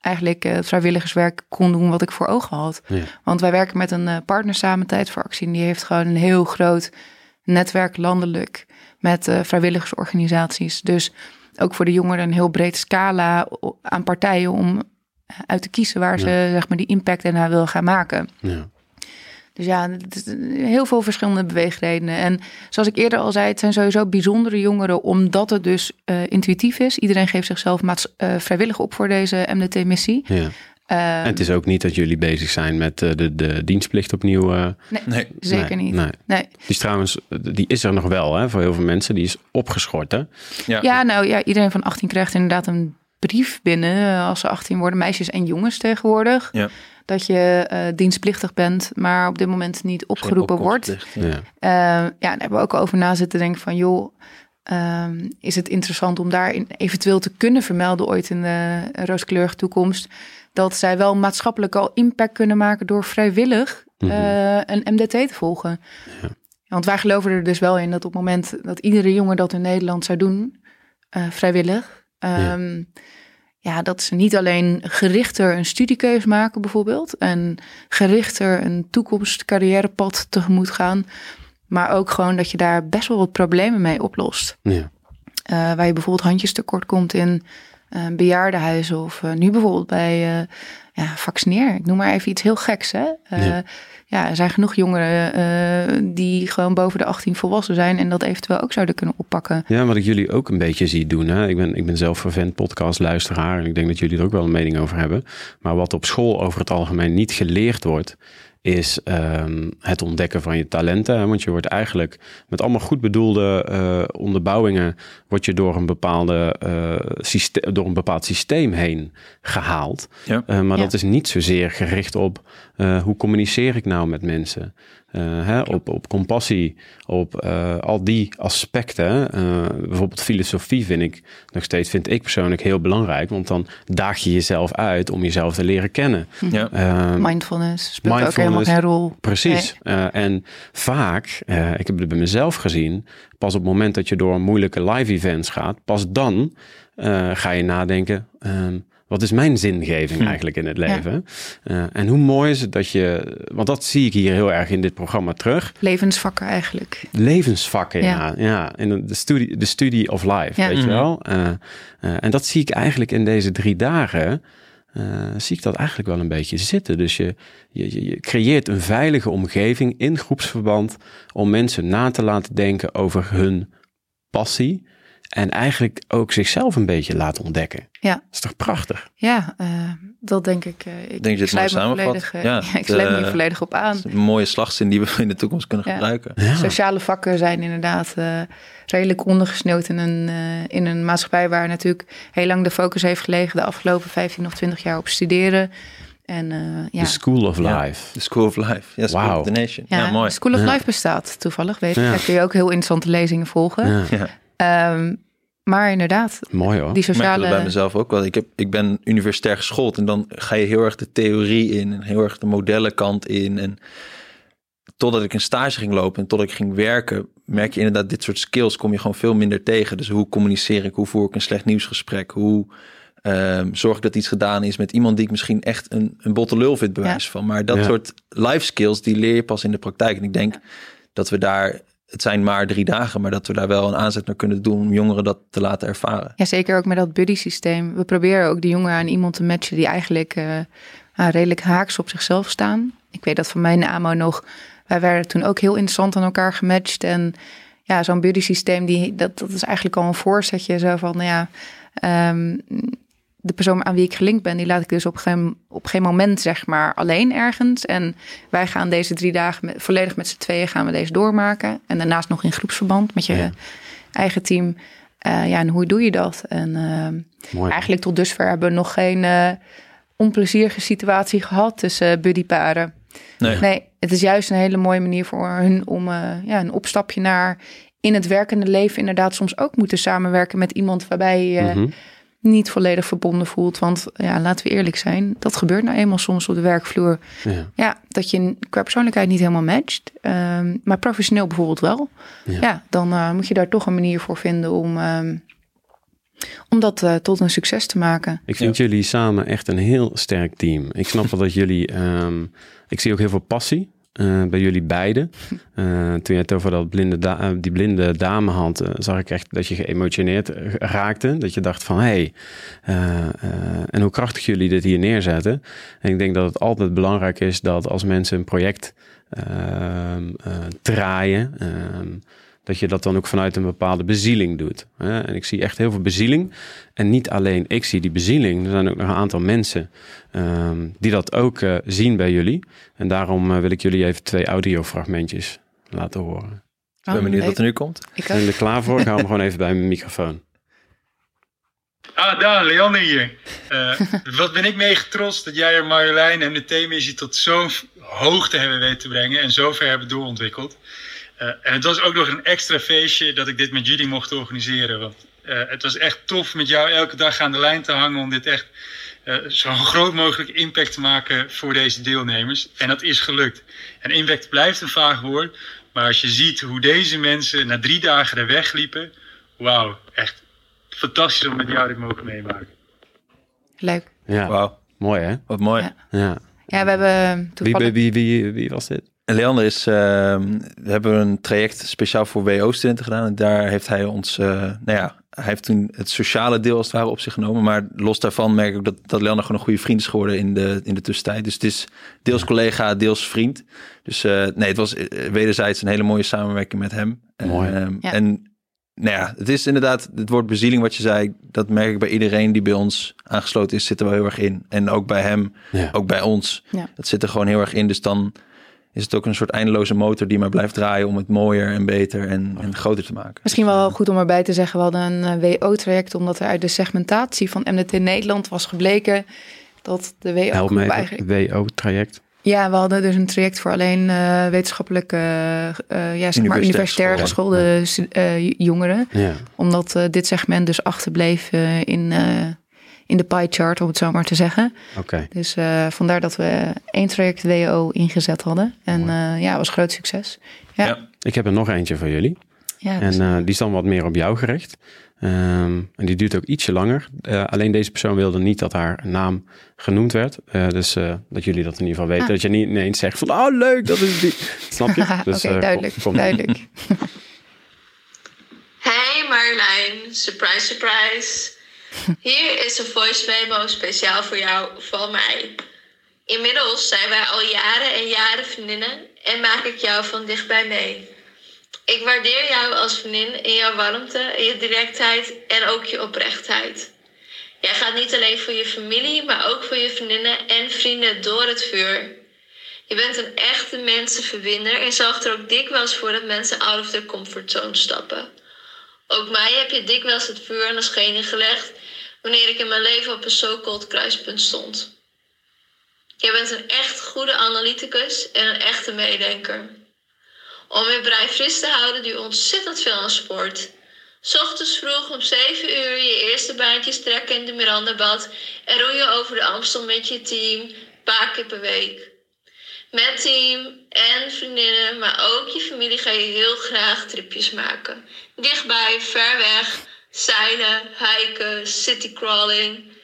eigenlijk uh, vrijwilligerswerk kon doen wat ik voor ogen had. Ja. Want wij werken met een partner samen, Tijd voor Actie. En die heeft gewoon een heel groot netwerk landelijk met uh, vrijwilligersorganisaties. Dus ook voor de jongeren een heel breed scala aan partijen om uit te kiezen waar ze zeg maar die impact erna wil gaan maken. Ja. Dus ja, heel veel verschillende beweegredenen. En zoals ik eerder al zei, het zijn sowieso bijzondere jongeren, omdat het dus uh, intuïtief is. Iedereen geeft zichzelf maats, uh, vrijwillig op voor deze MDT-missie. Ja. Um, en het is ook niet dat jullie bezig zijn met uh, de, de dienstplicht opnieuw. Uh, nee, nee, zeker niet. Nee. nee. Die is trouwens, die is er nog wel hè, voor heel veel mensen. Die is opgeschort hè? Ja. ja, nou ja, iedereen van 18 krijgt inderdaad een brief binnen als ze 18 worden. Meisjes en jongens tegenwoordig. Ja. Dat je uh, dienstplichtig bent, maar op dit moment niet opgeroepen wordt. Ja. ja, daar hebben we ook over na zitten denken van joh... Um, is het interessant om daar eventueel te kunnen vermelden ooit in de rooskleurige toekomst dat zij wel maatschappelijk al impact kunnen maken door vrijwillig mm een MDT te volgen. Ja. Want wij geloven er dus wel in dat op het moment dat iedere jongen dat in Nederland zou doen, uh, vrijwillig, um, ja. Ja. dat ze niet alleen gerichter een studiekeus maken bijvoorbeeld en gerichter een toekomst carrièrepad tegemoet gaan, maar ook gewoon dat je daar best wel wat problemen mee oplost. Ja. Uh, waar je bijvoorbeeld handjes tekort komt in uh, bejaardenhuizen of uh, nu bijvoorbeeld bij ja, vaccineer. Ik noem maar even iets heel geks. Hè? Ja. ja. er zijn genoeg jongeren die gewoon boven de 18 volwassen zijn en dat eventueel ook zouden kunnen oppakken. Ja, wat ik jullie ook een beetje zie doen. Hè? Ik, ben, ik ben zelf vervent podcastluisteraar en ik denk dat jullie er ook wel een mening over hebben. Maar wat op school over het algemeen niet geleerd wordt, is um, het ontdekken van je talenten. Want je wordt eigenlijk met allemaal goed bedoelde uh, onderbouwingen, word je door een, bepaalde, uh, systeem, door een bepaald systeem heen gehaald. Ja. Uh, maar ja. dat is niet zozeer gericht op hoe communiceer ik nou met mensen. Uh, hè, op, op compassie, op uh, al die aspecten. Uh, bijvoorbeeld filosofie vind ik nog steeds, vind ik persoonlijk heel belangrijk. Want dan daag je jezelf uit om jezelf te leren kennen. Ja. mindfulness speelt mindfulness, ook helemaal geen rol. Precies. Nee. en vaak, ik heb het bij mezelf gezien, pas op het moment dat je door moeilijke live events gaat, pas dan ga je nadenken. Um, wat is mijn zingeving hm. eigenlijk in het leven? Ja. Uh, en hoe mooi is het dat je, want dat zie ik hier heel erg in dit programma terug. Levensvakken eigenlijk. Levensvakken, ja. Ja, de studie, de studie of life, ja. weet je wel. Uh, uh, en dat zie ik eigenlijk in deze drie dagen. Zie ik dat eigenlijk wel een beetje zitten. Dus je, je, je creëert een veilige omgeving in groepsverband om mensen na te laten denken over hun passie, en eigenlijk ook zichzelf een beetje laten ontdekken. Ja. Dat is toch prachtig? Ja, uh, dat denk ik. Uh, ik denk je het mooi Volledig, uh, ja, ik sluit me hier volledig op aan. Een mooie slagzin die we in de toekomst kunnen ja. gebruiken. Ja. Sociale vakken zijn inderdaad redelijk ondergesneeuwd in een, in een maatschappij waar natuurlijk heel lang de focus heeft gelegen de afgelopen 15 of 20 jaar op studeren. En, ja. The School of Life. The School of Life. Ja, School wow. of the Nation. Ja, mooi. School of Life bestaat toevallig, weet ik. Daar kun je ook heel interessante lezingen volgen. Um, maar inderdaad, Mooi hoor. die sociale... Ik bij mezelf ook wel. Ik, heb, ik ben universitair geschoold en dan ga je heel erg de theorie in en heel erg de modellenkant in. En totdat ik een stage ging lopen en totdat ik ging werken, merk je inderdaad dit soort skills kom je gewoon veel minder tegen. Dus hoe communiceer ik, hoe voer ik een slecht nieuwsgesprek, hoe um, zorg ik dat iets gedaan is met iemand die ik misschien echt een, een botte lul vind bewijs van. Maar dat soort life skills, die leer je pas in de praktijk. En ik denk dat we daar het zijn maar drie dagen, maar dat we daar wel een aanzet naar kunnen doen om jongeren dat te laten ervaren. Ja, zeker ook met dat buddy systeem. We proberen ook de jongeren aan iemand te matchen die eigenlijk uh, redelijk haaks op zichzelf staan. Ik weet dat van mijn AMO nog, wij werden toen ook heel interessant aan elkaar gematcht. En ja, zo'n buddy systeem, die, dat, dat is eigenlijk al een voorzetje. Zo van, nou ja, um, de persoon aan wie ik gelinkt ben, die laat ik dus op geen, op geen moment zeg maar alleen ergens. En wij gaan deze drie dagen met, volledig met z'n tweeën gaan we deze doormaken. En daarnaast nog in groepsverband met je eigen team. Uh, ja, en hoe doe je dat? En uh, eigenlijk tot dusver hebben we nog geen uh, onplezierige situatie gehad tussen buddyparen. Nee. nee, het is juist een hele mooie manier voor hun om ja, een opstapje naar in het werkende leven inderdaad soms ook moeten samenwerken met iemand waarbij je Mhm. Niet volledig verbonden voelt. Want ja, laten we eerlijk zijn, dat gebeurt nou eenmaal soms op de werkvloer. Ja. Ja, dat je qua persoonlijkheid niet helemaal matcht. Ehm, maar professioneel bijvoorbeeld wel. Ja. Ja, dan eh, moet je daar toch een manier voor vinden om, ehm, om dat eh, tot een succes te maken. Ik vind jullie samen echt een heel sterk team. Ik snap wel dat jullie. ehm, ik zie ook heel veel passie eh, bij jullie beiden. Eh, toen je het over dat blinde da- eh, die blinde dame had, zag ik echt dat je geëmotioneerd raakte. Dat je dacht van hé, hey, en hoe krachtig jullie dit hier neerzetten. En ik denk dat het altijd belangrijk is dat als mensen een project ehm, eh, draaien. Dat je dat dan ook vanuit een bepaalde bezieling doet. Hè? En ik zie echt heel veel bezieling. En niet alleen ik zie die bezieling. Er zijn ook nog een aantal mensen ehm, die dat ook eh, zien bij jullie. En daarom eh, wil ik jullie even twee audiofragmentjes laten horen. Ik ben benieuwd wat er nu komt. Ik Zijn jullie er klaar voor? Ik hou hem gewoon even bij mijn microfoon. Ah, Daan, Leander hier. Eh, wat ben ik mee getrost dat jij er Marjolein en de theemissie tot zo'n hoogte hebben weten te brengen en zo ver hebben doorontwikkeld. Eh, en het was ook nog een extra feestje dat ik dit met jullie mocht organiseren. Want eh, het was echt tof met jou elke dag aan de lijn te hangen om dit echt eh, zo groot mogelijk impact te maken voor deze deelnemers. En dat is gelukt. En impact blijft een vaag woord, maar als je ziet hoe deze mensen na drie dagen er wegliepen, wauw, echt fantastisch om met jou dit mogen meemaken. Leuk. Ja, Wauw, mooi hè? wat mooi. Ja. Ja. Ja, we hebben toevallig... wie, wie, wie, wie was dit? En Leander is, ehm, we hebben een traject speciaal voor WO-studenten gedaan. En daar heeft hij ons, eh, nou ja, hij heeft toen het sociale deel als het ware op zich genomen. Maar los daarvan merk ik dat, dat Leander gewoon een goede vriend is geworden in de, in de tussentijd. Dus het is deels collega, deels vriend. Dus eh, nee, het was eh, wederzijds een hele mooie samenwerking met hem. Mooi. Ehm, Ja. En nou ja, het is inderdaad het woord bezieling wat je zei. Dat merk ik bij iedereen die bij ons aangesloten is, zit er wel heel erg in. En ook bij hem, Ja. ook bij ons. Ja. Dat zit er gewoon heel erg in. Dus dan is het ook een soort eindeloze motor die maar blijft draaien om het mooier en beter en, en groter te maken. Misschien wel goed om erbij te zeggen, we hadden een eh, WO-traject... omdat er uit de segmentatie van MDT Nederland was gebleken... dat de Help me even. eigenlijk... WO-traject. Ja, we hadden dus een traject voor alleen eh, wetenschappelijke, eh, ja, zeg maar Universitair geschoolde. eh, jongeren. Ja. Omdat eh, dit segment dus achterbleef eh, in, eh, in de pie chart, om het zo maar te zeggen. Oké. Dus eh, vandaar dat we één traject WO ingezet hadden. En eh, ja, het was groot succes. Ja, ja. Ik heb er nog eentje voor jullie. En eh, die is dan wat meer op jou gericht. Ehm, en die duurt ook ietsje langer. Eh, alleen deze persoon wilde niet dat haar naam genoemd werd. Eh, dus eh, dat jullie dat in ieder geval weten. Ah. Dat je niet ineens zegt van, oh leuk, dat is die. Snap je? Oké, Dus, eh, duidelijk. kom- kom- duidelijk. Hey Marjolein, surprise, surprise. Hier is een voice memo speciaal voor jou van mij. Inmiddels zijn wij al jaren en jaren vriendinnen en maak ik jou van dichtbij mee. Ik waardeer jou als vriendin in jouw warmte, je directheid en ook je oprechtheid. Jij gaat niet alleen voor je familie, maar ook voor je vriendinnen en vrienden door het vuur. Je bent een echte mensenverbinder en zorgt er ook dikwijls voor dat mensen out of their comfortzone stappen. Ook mij heb je dikwijls het vuur aan de schenen gelegd wanneer ik in mijn leven op een so-called kruispunt stond. Je bent een echt goede analyticus en een echte meedenker. Om je brein fris te houden doe je ontzettend veel aan sport. ochtends vroeg om 7 uur je eerste baantjes trekken in de Mirandabad en roeien over de Amstel met je team, een paar keer per week. Met team en vriendinnen, maar ook je familie ga je heel graag tripjes maken. Dichtbij, ver weg, zeilen, hiken, citycrawling.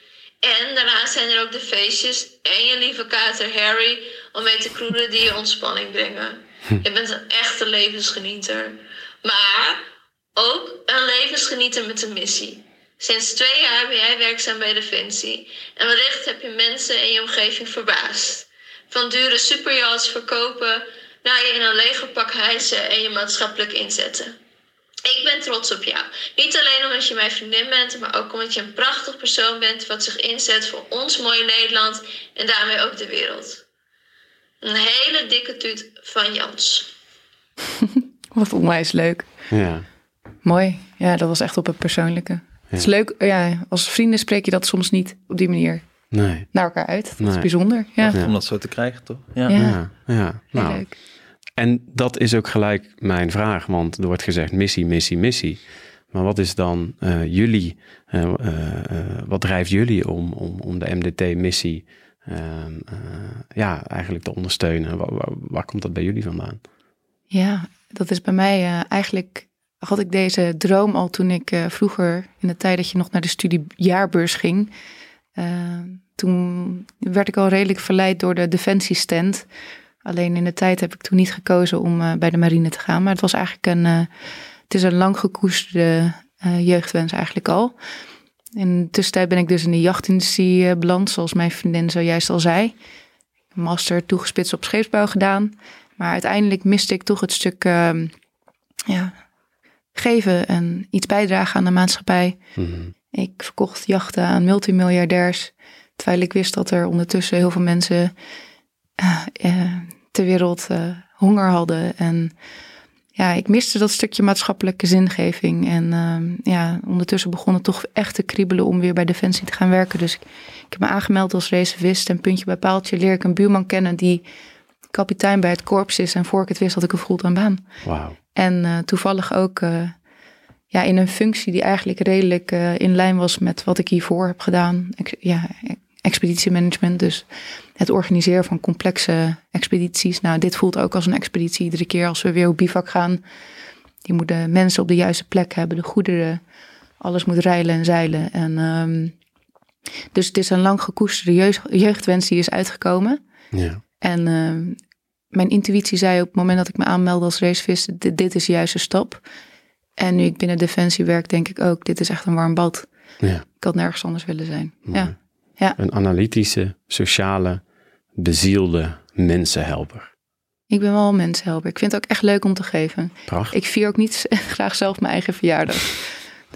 En daarnaast zijn er ook de feestjes en je lieve kater Harry om mee te kroelen die je ontspanning brengen. Je bent een echte levensgenieter. Maar ook een levensgenieter met een missie. Sinds twee jaar ben jij werkzaam bij Defensie. En wellicht heb je mensen in je omgeving verbaasd. Van dure superyachts verkopen naar je in een legerpak hijsen en je maatschappelijk inzetten. Ik ben trots op jou. Niet alleen omdat je mijn vriendin bent, maar ook omdat je een prachtig persoon bent wat zich inzet voor ons mooie Nederland en daarmee ook de wereld. Een hele dikke tuut van Jans. Wat onwijs leuk. Ja. Mooi. Ja, dat was echt op het persoonlijke. Het is leuk. Ja, als vrienden spreek je dat soms niet op die manier Nee. naar elkaar uit. Dat Nee. is bijzonder. Ja, Ja. Om dat zo te krijgen, toch? Ja. Ja. Ja. ja. heel Nou, leuk. En dat is ook gelijk mijn vraag, want er wordt gezegd missie, missie, missie. Maar wat is dan uh, jullie, uh, uh, wat drijft jullie om, om, om de MDT-missie ehm, ja, eigenlijk te ondersteunen? Waar, waar, waar, komt dat bij jullie vandaan? Ja, dat is bij mij eigenlijk, had ik deze droom al toen ik vroeger, in de tijd dat je nog naar de studiejaarbeurs ging, toen werd ik al redelijk verleid door de defensiestand. Alleen in de tijd heb ik toen niet gekozen om bij de marine te gaan. Maar het was eigenlijk een het is een lang gekoesterde uh, jeugdwens eigenlijk al. In de tussentijd ben ik dus in de jachtindustrie beland, zoals mijn vriendin zojuist al zei. Master toegespitst op scheepsbouw gedaan. Maar uiteindelijk miste ik toch het stuk uh, ja, geven en iets bijdragen aan de maatschappij. Mhm. Ik verkocht jachten aan multimiljardairs. Terwijl ik wist dat er ondertussen heel veel mensen uh, ter wereld honger hadden. En ja, ik miste dat stukje maatschappelijke zingeving. En uh, ja, ondertussen begon het toch echt te kriebelen om weer bij Defensie te gaan werken. Dus ik, ik heb me aangemeld als reservist. En puntje bij paaltje leer ik een buurman kennen die kapitein bij het korps is. En voor ik het wist had ik een fulltime baan. Wow. En toevallig ook ja, in een functie die eigenlijk redelijk uh, in lijn was met wat ik hiervoor heb gedaan. Ik, ja, expeditiemanagement. Dus het organiseren van complexe expedities. Nou, dit voelt ook als een expeditie. Iedere keer als we weer op bivak gaan. Die moeten mensen op de juiste plek hebben. De goederen. Alles moet rijlen en zeilen. En, um, dus het is een lang gekoesterde jeugd, jeugdwens die is uitgekomen. Ja. En um, mijn intuïtie zei op het moment dat ik me aanmeldde als racevist... Dit, dit is de juiste stap. En nu ik binnen Defensie werk, denk ik ook... dit is echt een warm bad. Ja. Ik had nergens anders willen zijn. Ja. Ja. Een analytische, sociale, bezielde mensenhelper. Ik ben wel een mensenhelper. Ik vind het ook echt leuk om te geven. Prachtig. Ik vier ook niet graag zelf mijn eigen verjaardag.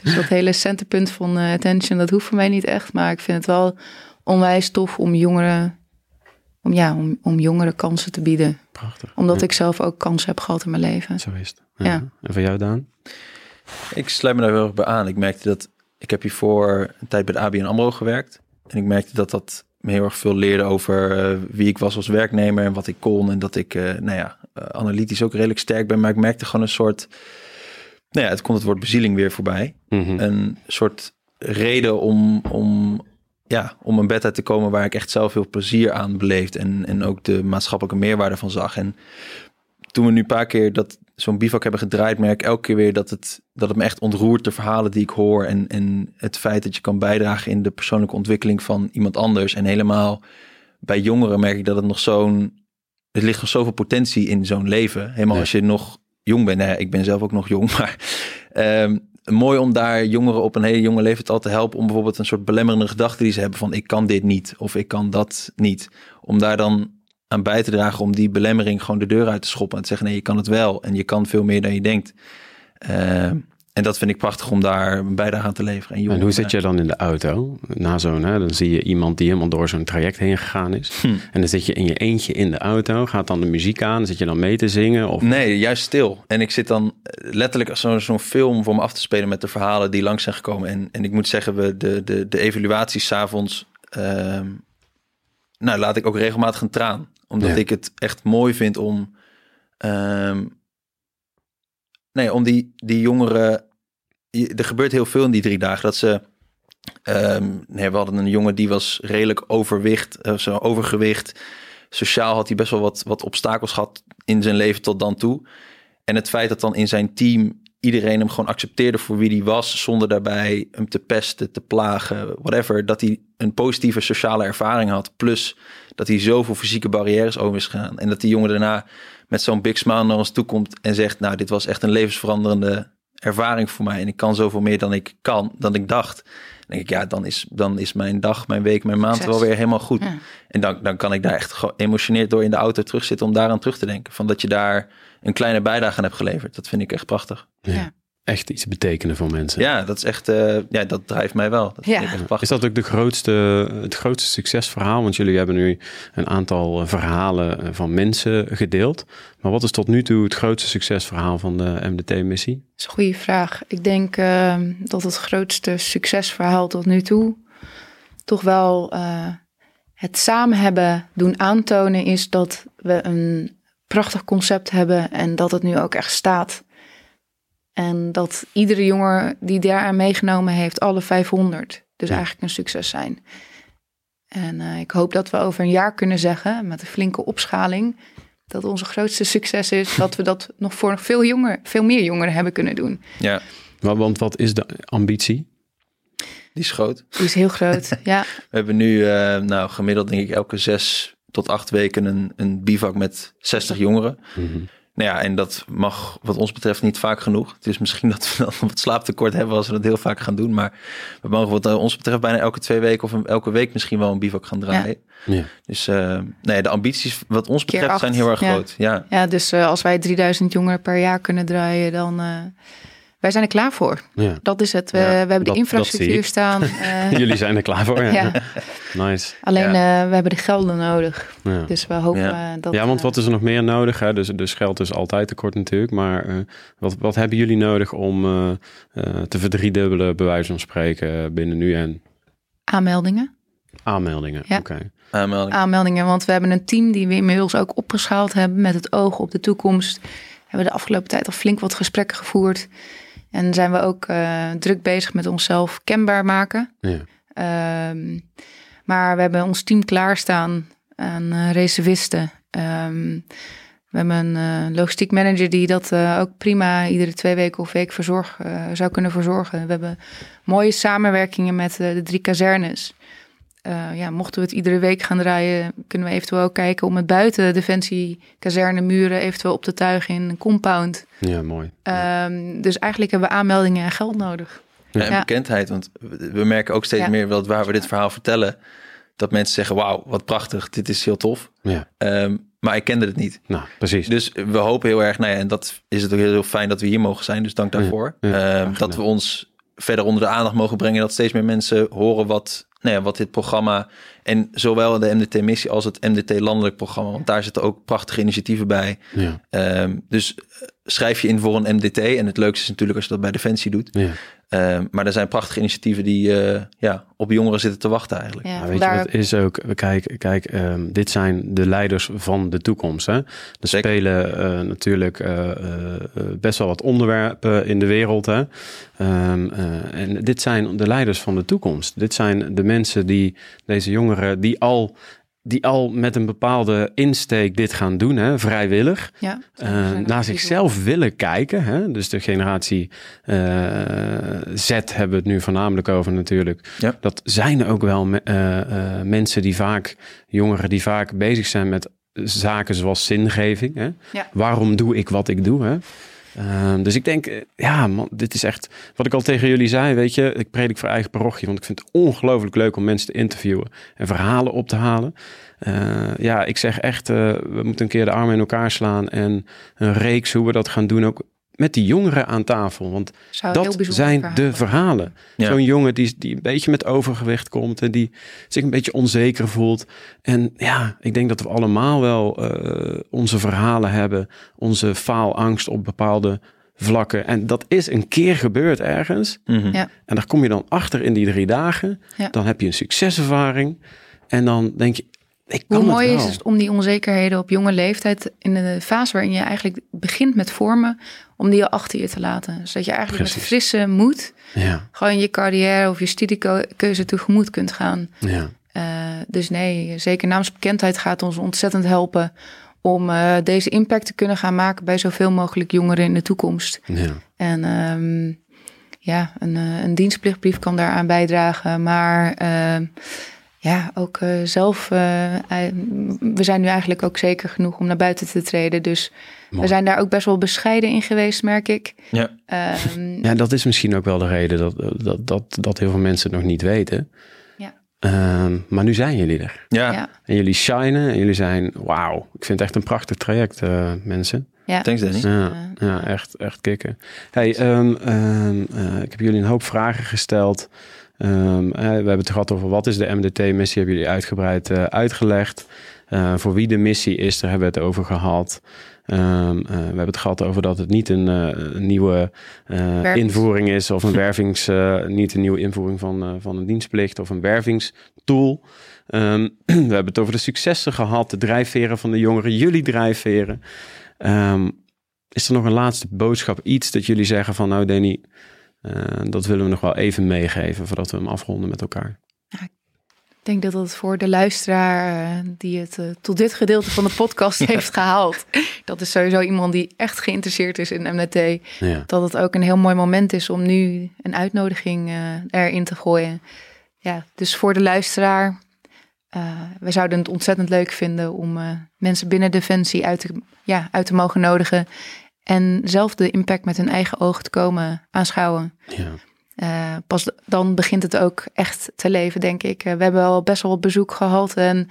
dus dat hele centerpunt van uh, attention, dat hoeft voor mij niet echt. Maar ik vind het wel onwijs tof om jongeren, om, ja, om, om jongeren kansen te bieden. Prachtig. Omdat ik zelf ook kansen heb gehad in mijn leven. Zo is het. Ja. ja. En voor jou, Daan? Ik sluit me daar heel erg bij aan. Ik merkte dat ik heb hiervoor een tijd bij de ABN AMRO gewerkt. En ik merkte dat dat me heel erg veel leerde over uh, wie ik was als werknemer en wat ik kon. En dat ik, uh, nou ja, uh, analytisch ook redelijk sterk ben. Maar ik merkte gewoon een soort, nou ja, het komt het woord bezieling weer voorbij. Mm -hmm. Een soort reden om, om, ja, om een bed uit te komen waar ik echt zelf veel plezier aan beleefd. En, en ook de maatschappelijke meerwaarde van zag. En toen we nu een paar keer dat zo'n bivak hebben gedraaid, merk ik elke keer weer dat het, dat het me echt ontroert, de verhalen die ik hoor. En, en het feit dat je kan bijdragen in de persoonlijke ontwikkeling van iemand anders. En helemaal bij jongeren merk ik dat het nog zo'n. Er ligt nog zoveel potentie in zo'n leven. Helemaal ja. als je nog jong bent. Nou ja, ik ben zelf ook nog jong, maar. Um, mooi om daar jongeren op een hele jonge leeftijd al te helpen. Om bijvoorbeeld een soort belemmerende gedachte die ze hebben van ik kan dit niet of ik kan dat niet. Om daar dan aan bij te dragen om die belemmering gewoon de deur uit te schoppen en te zeggen nee, je kan het wel en je kan veel meer dan je denkt. Uh, en dat vind ik prachtig om daar een bijdrage aan te leveren. En, en hoe zit je dan in de auto? Na zo'n, hè, dan zie je iemand die helemaal door zo'n traject heen gegaan is. Hm. En dan zit je in je eentje in de auto. Gaat dan de muziek aan? Zit je dan mee te zingen? Of... Nee, juist stil. En ik zit dan letterlijk als zo'n zo'n film voor me af te spelen met de verhalen die langs zijn gekomen. En, en ik moet zeggen, we de, de, de evaluaties s'avonds... Uh, nou, laat ik ook regelmatig een traan omdat ja. ik het echt mooi vind om. Um, nee, om die, die jongeren. Er gebeurt heel veel in die drie dagen. Dat ze. Um, nee, we hadden een jongen die was redelijk overwicht, uh, zo overgewicht. Sociaal had hij best wel wat, wat obstakels gehad in zijn leven tot dan toe. En het feit dat dan in zijn team iedereen hem gewoon accepteerde voor wie hij was, zonder daarbij hem te pesten, te plagen, whatever. Dat hij een positieve sociale ervaring had. Plus dat hij zoveel fysieke barrières over is gegaan. En dat die jongen daarna met zo'n big smile naar ons toe komt en zegt: Nou, dit was echt een levensveranderende ervaring voor mij. En ik kan zoveel meer dan ik kan, dan ik dacht. Dan denk ik, ja, dan is, dan is mijn dag, mijn week, mijn maand wel weer helemaal goed. Ja. En dan, dan kan ik daar echt geëmotioneerd door in de auto terugzitten om daaraan terug te denken. Van dat je daar een kleine bijdrage aan hebt geleverd. Dat vind ik echt prachtig. Ja. Echt iets betekenen voor mensen. Ja, dat is echt, uh, ja, dat drijft mij wel. Dat ja. Is dat ook de grootste, het grootste succesverhaal? Want jullie hebben nu een aantal eh, verhalen van mensen gedeeld. Maar wat is tot nu toe het grootste succesverhaal van de MDT-missie? Dat is een goede vraag. Ik denk uh, dat het grootste succesverhaal tot nu toe toch wel uh, het samen hebben doen aantonen is dat we een prachtig concept hebben en dat het nu ook echt staat. En dat iedere jongen die daaraan meegenomen heeft, alle 500, dus Ja. eigenlijk een succes zijn. En eh, ik hoop dat we over een jaar kunnen zeggen, met een flinke opschaling, dat onze grootste succes is dat we dat nog voor nog veel, jonger, veel meer jongeren hebben kunnen doen. Ja, Wa- Want wat is de ambitie? die is groot. Die is heel groot. ja, We hebben nu eh, nou, gemiddeld denk ik elke zes tot acht weken een, een bivak met 60 jongeren. Mhm. Nou ja, en dat mag wat ons betreft niet vaak genoeg. Het is misschien dat we dan wat slaaptekort hebben als we dat heel vaak gaan doen. Maar we mogen wat eh, ons betreft bijna elke twee weken of een- elke week misschien wel een bivak gaan draaien. Ja. Dus eh, nee, de ambities wat ons betreft acht, zijn heel erg ja. groot. Ja, ja dus eh, als wij 3000 jongeren per jaar kunnen draaien, dan... eh wij zijn er klaar voor. Ja. Dat is het. We, Ja, we hebben dat- de infrastructuur staan. eh, Jullie zijn er klaar voor. Ja. ja. Nice. Alleen eh, we hebben de gelden nodig. Ja. Dus we hopen Ja. eh, dat... ja, want wat is er nog meer nodig? Hè? Dus, dus geld is altijd tekort natuurlijk. Maar eh, wat, wat hebben jullie nodig om eh, eh, te verdriedubbelen, bij wijze van spreken, binnen nu en Aanmeldingen. aanmeldingen? Ja. Oké. aanmelding. Aanmeldingen, want we hebben een team die we inmiddels ook opgeschaald hebben met het oog op de toekomst. We hebben de afgelopen tijd al flink wat gesprekken gevoerd. En zijn we ook eh, druk bezig met onszelf kenbaar maken. Ja. Ehm, maar we hebben ons team klaarstaan aan eh reservisten. Ehm, we hebben een eh, logistiek manager die dat ook prima iedere twee weken of week verzorg, zou kunnen verzorgen. We hebben mooie samenwerkingen met de drie kazernes. Eh, ja, mochten we het iedere week gaan draaien, kunnen we eventueel ook kijken om het buiten Defensie kazernemuren eventueel op te tuigen in een compound. ja, mooi. Ehm, dus eigenlijk hebben we aanmeldingen en geld nodig. Ja, en Ja. bekendheid, want we merken ook steeds Ja. meer dat waar we dit verhaal vertellen, dat mensen zeggen, wauw, wat prachtig, dit is heel tof. Ja, Ehm, maar ik kende het niet. nou, precies. Dus we hopen heel erg, nou ja, en dat is het ook heel, heel fijn dat we hier mogen zijn, dus dank daarvoor. Ja, ja, Ehm, dat we ons verder onder de aandacht mogen brengen, dat steeds meer mensen horen wat, nou ja, wat dit programma en zowel de MDT-missie als het MDT-landelijk programma, want daar zitten ook prachtige initiatieven bij. Ja, Ehm, dus eh, schrijf je in voor een MDT en het leukste is natuurlijk als je dat bij Defensie doet. ja. Ehm, maar er zijn prachtige initiatieven die eh, ja, op jongeren zitten te wachten eigenlijk. Ja, weet je wat is ook? Kijk, kijk ehm, dit zijn de leiders van de toekomst. Hè? Er Zeker. spelen eh, natuurlijk eh, eh, eh, best wel wat onderwerpen in de wereld. Hè? Ehm, eh, en dit zijn de leiders van de toekomst. Dit zijn de mensen die, deze jongeren, die al, die al met een bepaalde insteek dit gaan doen, hè? vrijwillig. ja, eh, naar zichzelf willen kijken. Hè? Dus de generatie eh, Z hebben we het nu voornamelijk over natuurlijk. Ja. Dat zijn ook wel me- eh, eh, mensen die vaak, jongeren die vaak bezig zijn met zaken zoals zingeving. Hè? Ja. Waarom doe ik wat ik doe? Hè? Ehm, dus ik denk, eh, ja, man, dit is echt wat ik al tegen jullie zei. Weet je, ik predik voor eigen parochie, want ik vind het ongelooflijk leuk om mensen te interviewen en verhalen op te halen. Eh, ja, ik zeg echt, eh, we moeten een keer de armen in elkaar slaan en een reeks hoe we dat gaan doen, ook met die jongeren aan tafel. Want Zou dat zijn verhaal de verhalen. Ja. Zo'n jongen die, die een beetje met overgewicht komt en die zich een beetje onzeker voelt. En ja, ik denk dat we allemaal wel eh, onze verhalen hebben, onze faalangst op bepaalde vlakken. En dat is een keer gebeurd ergens. Mhm. Ja. En daar kom je dan achter in die drie dagen. Ja. Dan heb je een succeservaring. En dan denk je, ik kan Hoe het mooi wel. is het om die onzekerheden op jonge leeftijd, in de fase waarin je eigenlijk begint met vormen, om die al achter je te laten. Zodat je eigenlijk met frisse moed Ja, gewoon je carrière of je studiekeuze tegemoet kunt gaan. ja, Eh, dus nee, zeker naamsbekendheid gaat ons ontzettend helpen om eh, deze impact te kunnen gaan maken bij zoveel mogelijk jongeren in de toekomst. ja. En ehm, ja, een, eh, een dienstplichtbrief kan daaraan bijdragen. Maar ja, ook eh, zelf, eh, we zijn nu eigenlijk ook zeker genoeg om naar buiten te treden. Dus Mooi. we zijn daar ook best wel bescheiden in geweest, merk ik. Ja. Ehm, Ja, dat is misschien ook wel de reden dat, dat, dat, dat heel veel mensen het nog niet weten. Ja. Ehm, maar nu zijn jullie er. Ja, ja, En jullie shinen en jullie zijn, wauw. Ik vind het echt een prachtig traject, eh, mensen. ja. thanks Danny. Ja, ja echt, echt kicken. Hey, ehm, ehm, eh, ik heb jullie een hoop vragen gesteld. Ehm, eh, we hebben het gehad over wat is de MDT-missie, hebben jullie uitgebreid eh, uitgelegd. Eh, voor wie de missie is, daar hebben we het over gehad. Ehm, eh, we hebben het gehad over dat het niet een, nieuwe invoering is of een wervings, niet een nieuwe invoering van, van een dienstplicht of een wervingstool. Ehm, we hebben het over de successen gehad, de drijfveren van de jongeren, jullie drijfveren. Is er nog een laatste boodschap, iets dat jullie zeggen van nou Danny, dat willen we nog wel even meegeven voordat we hem afronden met elkaar. Ik denk dat dat voor de luisteraar eh, die het eh, tot dit gedeelte van de podcast heeft gehaald. Dat is sowieso iemand die echt geïnteresseerd is in MNT. Ja. Dat het ook een heel mooi moment is om nu een uitnodiging eh, erin te gooien. Ja, dus voor de luisteraar. eh, we zouden het ontzettend leuk vinden om eh, mensen binnen Defensie uit te, ja, uit te mogen nodigen. En zelf de impact met hun eigen ogen te komen aanschouwen. Ja. Eh, pas dan begint het ook echt te leven, denk ik. Eh, we hebben al best wel wat bezoek gehad en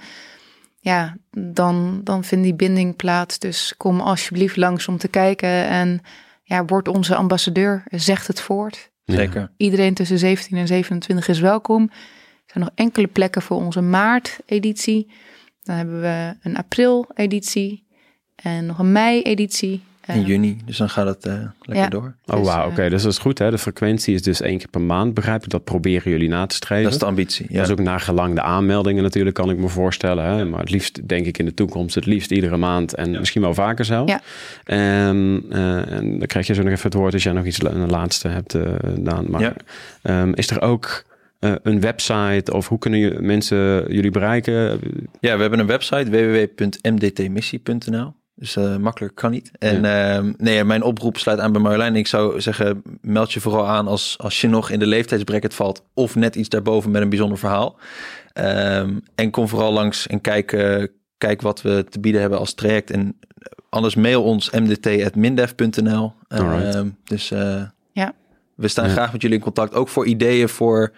ja, dan, dan vindt die binding plaats. Dus kom alsjeblieft langs om te kijken en ja, word onze ambassadeur, zegt het voort. Zeker. Iedereen tussen 17 en 27 is welkom. Er zijn nog enkele plekken voor onze maart-editie. Dan hebben we een april-editie en nog een mei-editie. In juni, dus dan gaat het eh, lekker Ja. door. Oh, Dus, wauw. eh, Oké, dus dat is goed. Hè? De frequentie is dus één keer per maand. Begrijp ik? Dat proberen jullie na te streven. Dat is de ambitie. Ja. Dat is ook naar gelang de aanmeldingen natuurlijk, kan ik me voorstellen. Hè? Maar het liefst, denk ik in de toekomst, het liefst iedere maand en misschien wel vaker zelf. Ja. En, eh, en dan krijg je zo nog even het woord als jij nog iets een laatste hebt, eh Daan. Maar Ja. ehm, is er ook eh, een website of hoe kunnen je, mensen jullie bereiken? Ja, we hebben een website www.mdtmissie.nl. Dus eh, makkelijker kan niet. En ehm, nee, mijn oproep sluit aan bij Marjolein. Ik zou zeggen, meld je vooral aan als, als je nog in de leeftijdsbracket valt. Of net iets daarboven met een bijzonder verhaal. Ehm, en kom vooral langs en kijk, eh, kijk wat we te bieden hebben als traject. En anders mail ons mdt.mindef.nl. Ehm, dus eh, Ja. we staan Ja. graag met jullie in contact. Ook voor ideeën voor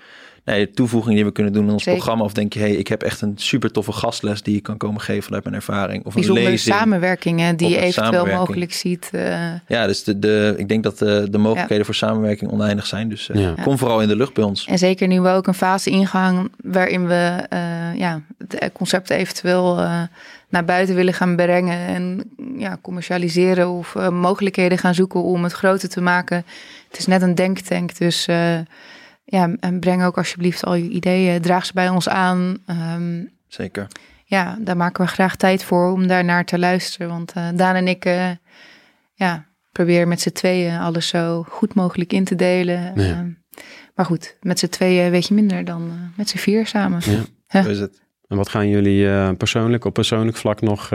de toevoeging die we kunnen doen in ons Zeker. programma. Of denk je, hey, ik heb echt een super toffe gastles die je kan komen geven vanuit mijn ervaring. Of een bijzondere lezing. samenwerkingen die je eventueel samenwerking. mogelijk ziet. eh, Ja, dus de, de, ik denk dat de, de mogelijkheden voor samenwerking oneindig zijn. Dus eh, Ja. kom vooral in de lucht bij ons. En zeker nu we ook een fase ingaan waarin we eh, ja, het concept eventueel eh, naar buiten willen gaan brengen en ja, commercialiseren of eh, mogelijkheden gaan zoeken om het groter te maken. Het is net een denktank, dus eh, ja, en breng ook alsjeblieft al je ideeën, draag ze bij ons aan. Ehm, Zeker. ja, daar maken we graag tijd voor om daar naar te luisteren. Want eh, Daan en ik eh, ja, proberen met z'n tweeën alles zo goed mogelijk in te delen. Ehm, maar goed, met z'n tweeën weet je minder dan eh, met z'n vier samen. Ja. Is het. En wat gaan jullie persoonlijk, op persoonlijk vlak nog,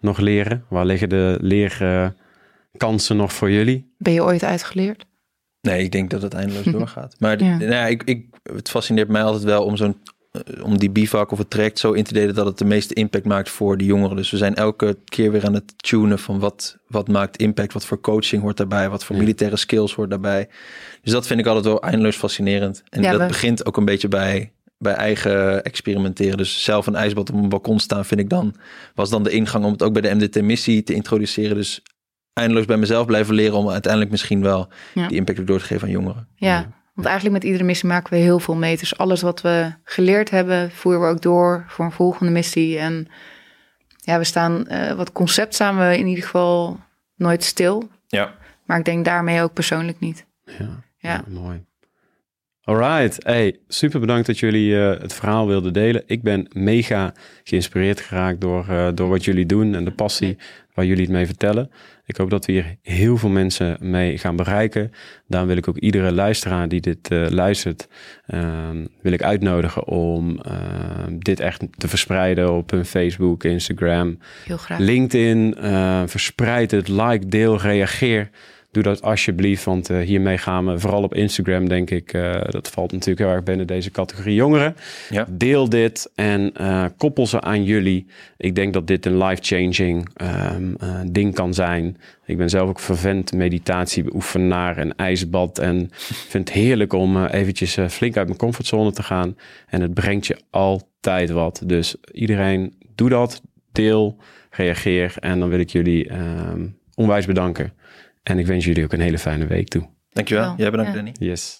nog leren? Waar liggen de leerkansen nog voor jullie? Ben je ooit uitgeleerd? Nee, ik denk dat het eindeloos doorgaat. Maar Ja. nou ja, ik, ik, het fascineert mij altijd wel om zo'n eh, om die bivak of het traject zo in te delen dat het de meeste impact maakt voor de jongeren. Dus we zijn elke keer weer aan het tunen van wat, wat maakt impact, wat voor coaching hoort daarbij, wat voor Ja. militaire skills hoort daarbij. Dus dat vind ik altijd wel eindeloos fascinerend. En Ja, dat we- begint ook een beetje bij, bij eigen experimenteren. Dus zelf een ijsbad op een balkon staan vind ik dan, was dan de ingang om het ook bij de MDT-missie te introduceren. Dus eindeloos bij mezelf blijven leren om uiteindelijk misschien wel Ja. die impact ook door te geven aan jongeren. Ja, want eigenlijk met iedere missie maken we heel veel mee. Dus alles wat we geleerd hebben, voeren we ook door voor een volgende missie. En ja, we staan, eh, wat concept staan we in ieder geval nooit stil. Ja. Maar ik denk daarmee ook persoonlijk niet. Ja, Ja. mooi. Alright, hey, super bedankt dat jullie eh, het verhaal wilden delen. Ik ben mega geïnspireerd geraakt door, eh, door wat jullie doen en de passie waar jullie het mee vertellen. Ik hoop dat we hier heel veel mensen mee gaan bereiken. Daarom wil ik ook iedere luisteraar die dit eh, luistert, ehm, wil ik uitnodigen om ehm, dit echt te verspreiden op hun Facebook, Instagram, Heel graag. LinkedIn. verspreid het, like, deel, reageer. Doe dat alsjeblieft, want eh, hiermee gaan we vooral op Instagram, denk ik. eh, dat valt natuurlijk heel erg binnen deze categorie jongeren. Ja. Deel dit en eh, koppel ze aan jullie. Ik denk dat dit een life-changing ehm, eh, ding kan zijn. Ik ben zelf ook vervent meditatiebeoefenaar en ijsbad. En vind het heerlijk om eventjes flink uit mijn comfortzone te gaan. En het brengt je altijd wat. Dus iedereen, doe dat. Deel, reageer. En dan wil ik jullie ehm, onwijs bedanken. En ik wens jullie ook een hele fijne week toe. Dankjewel. Wel, Jij bedankt, ja. Danny. Yes.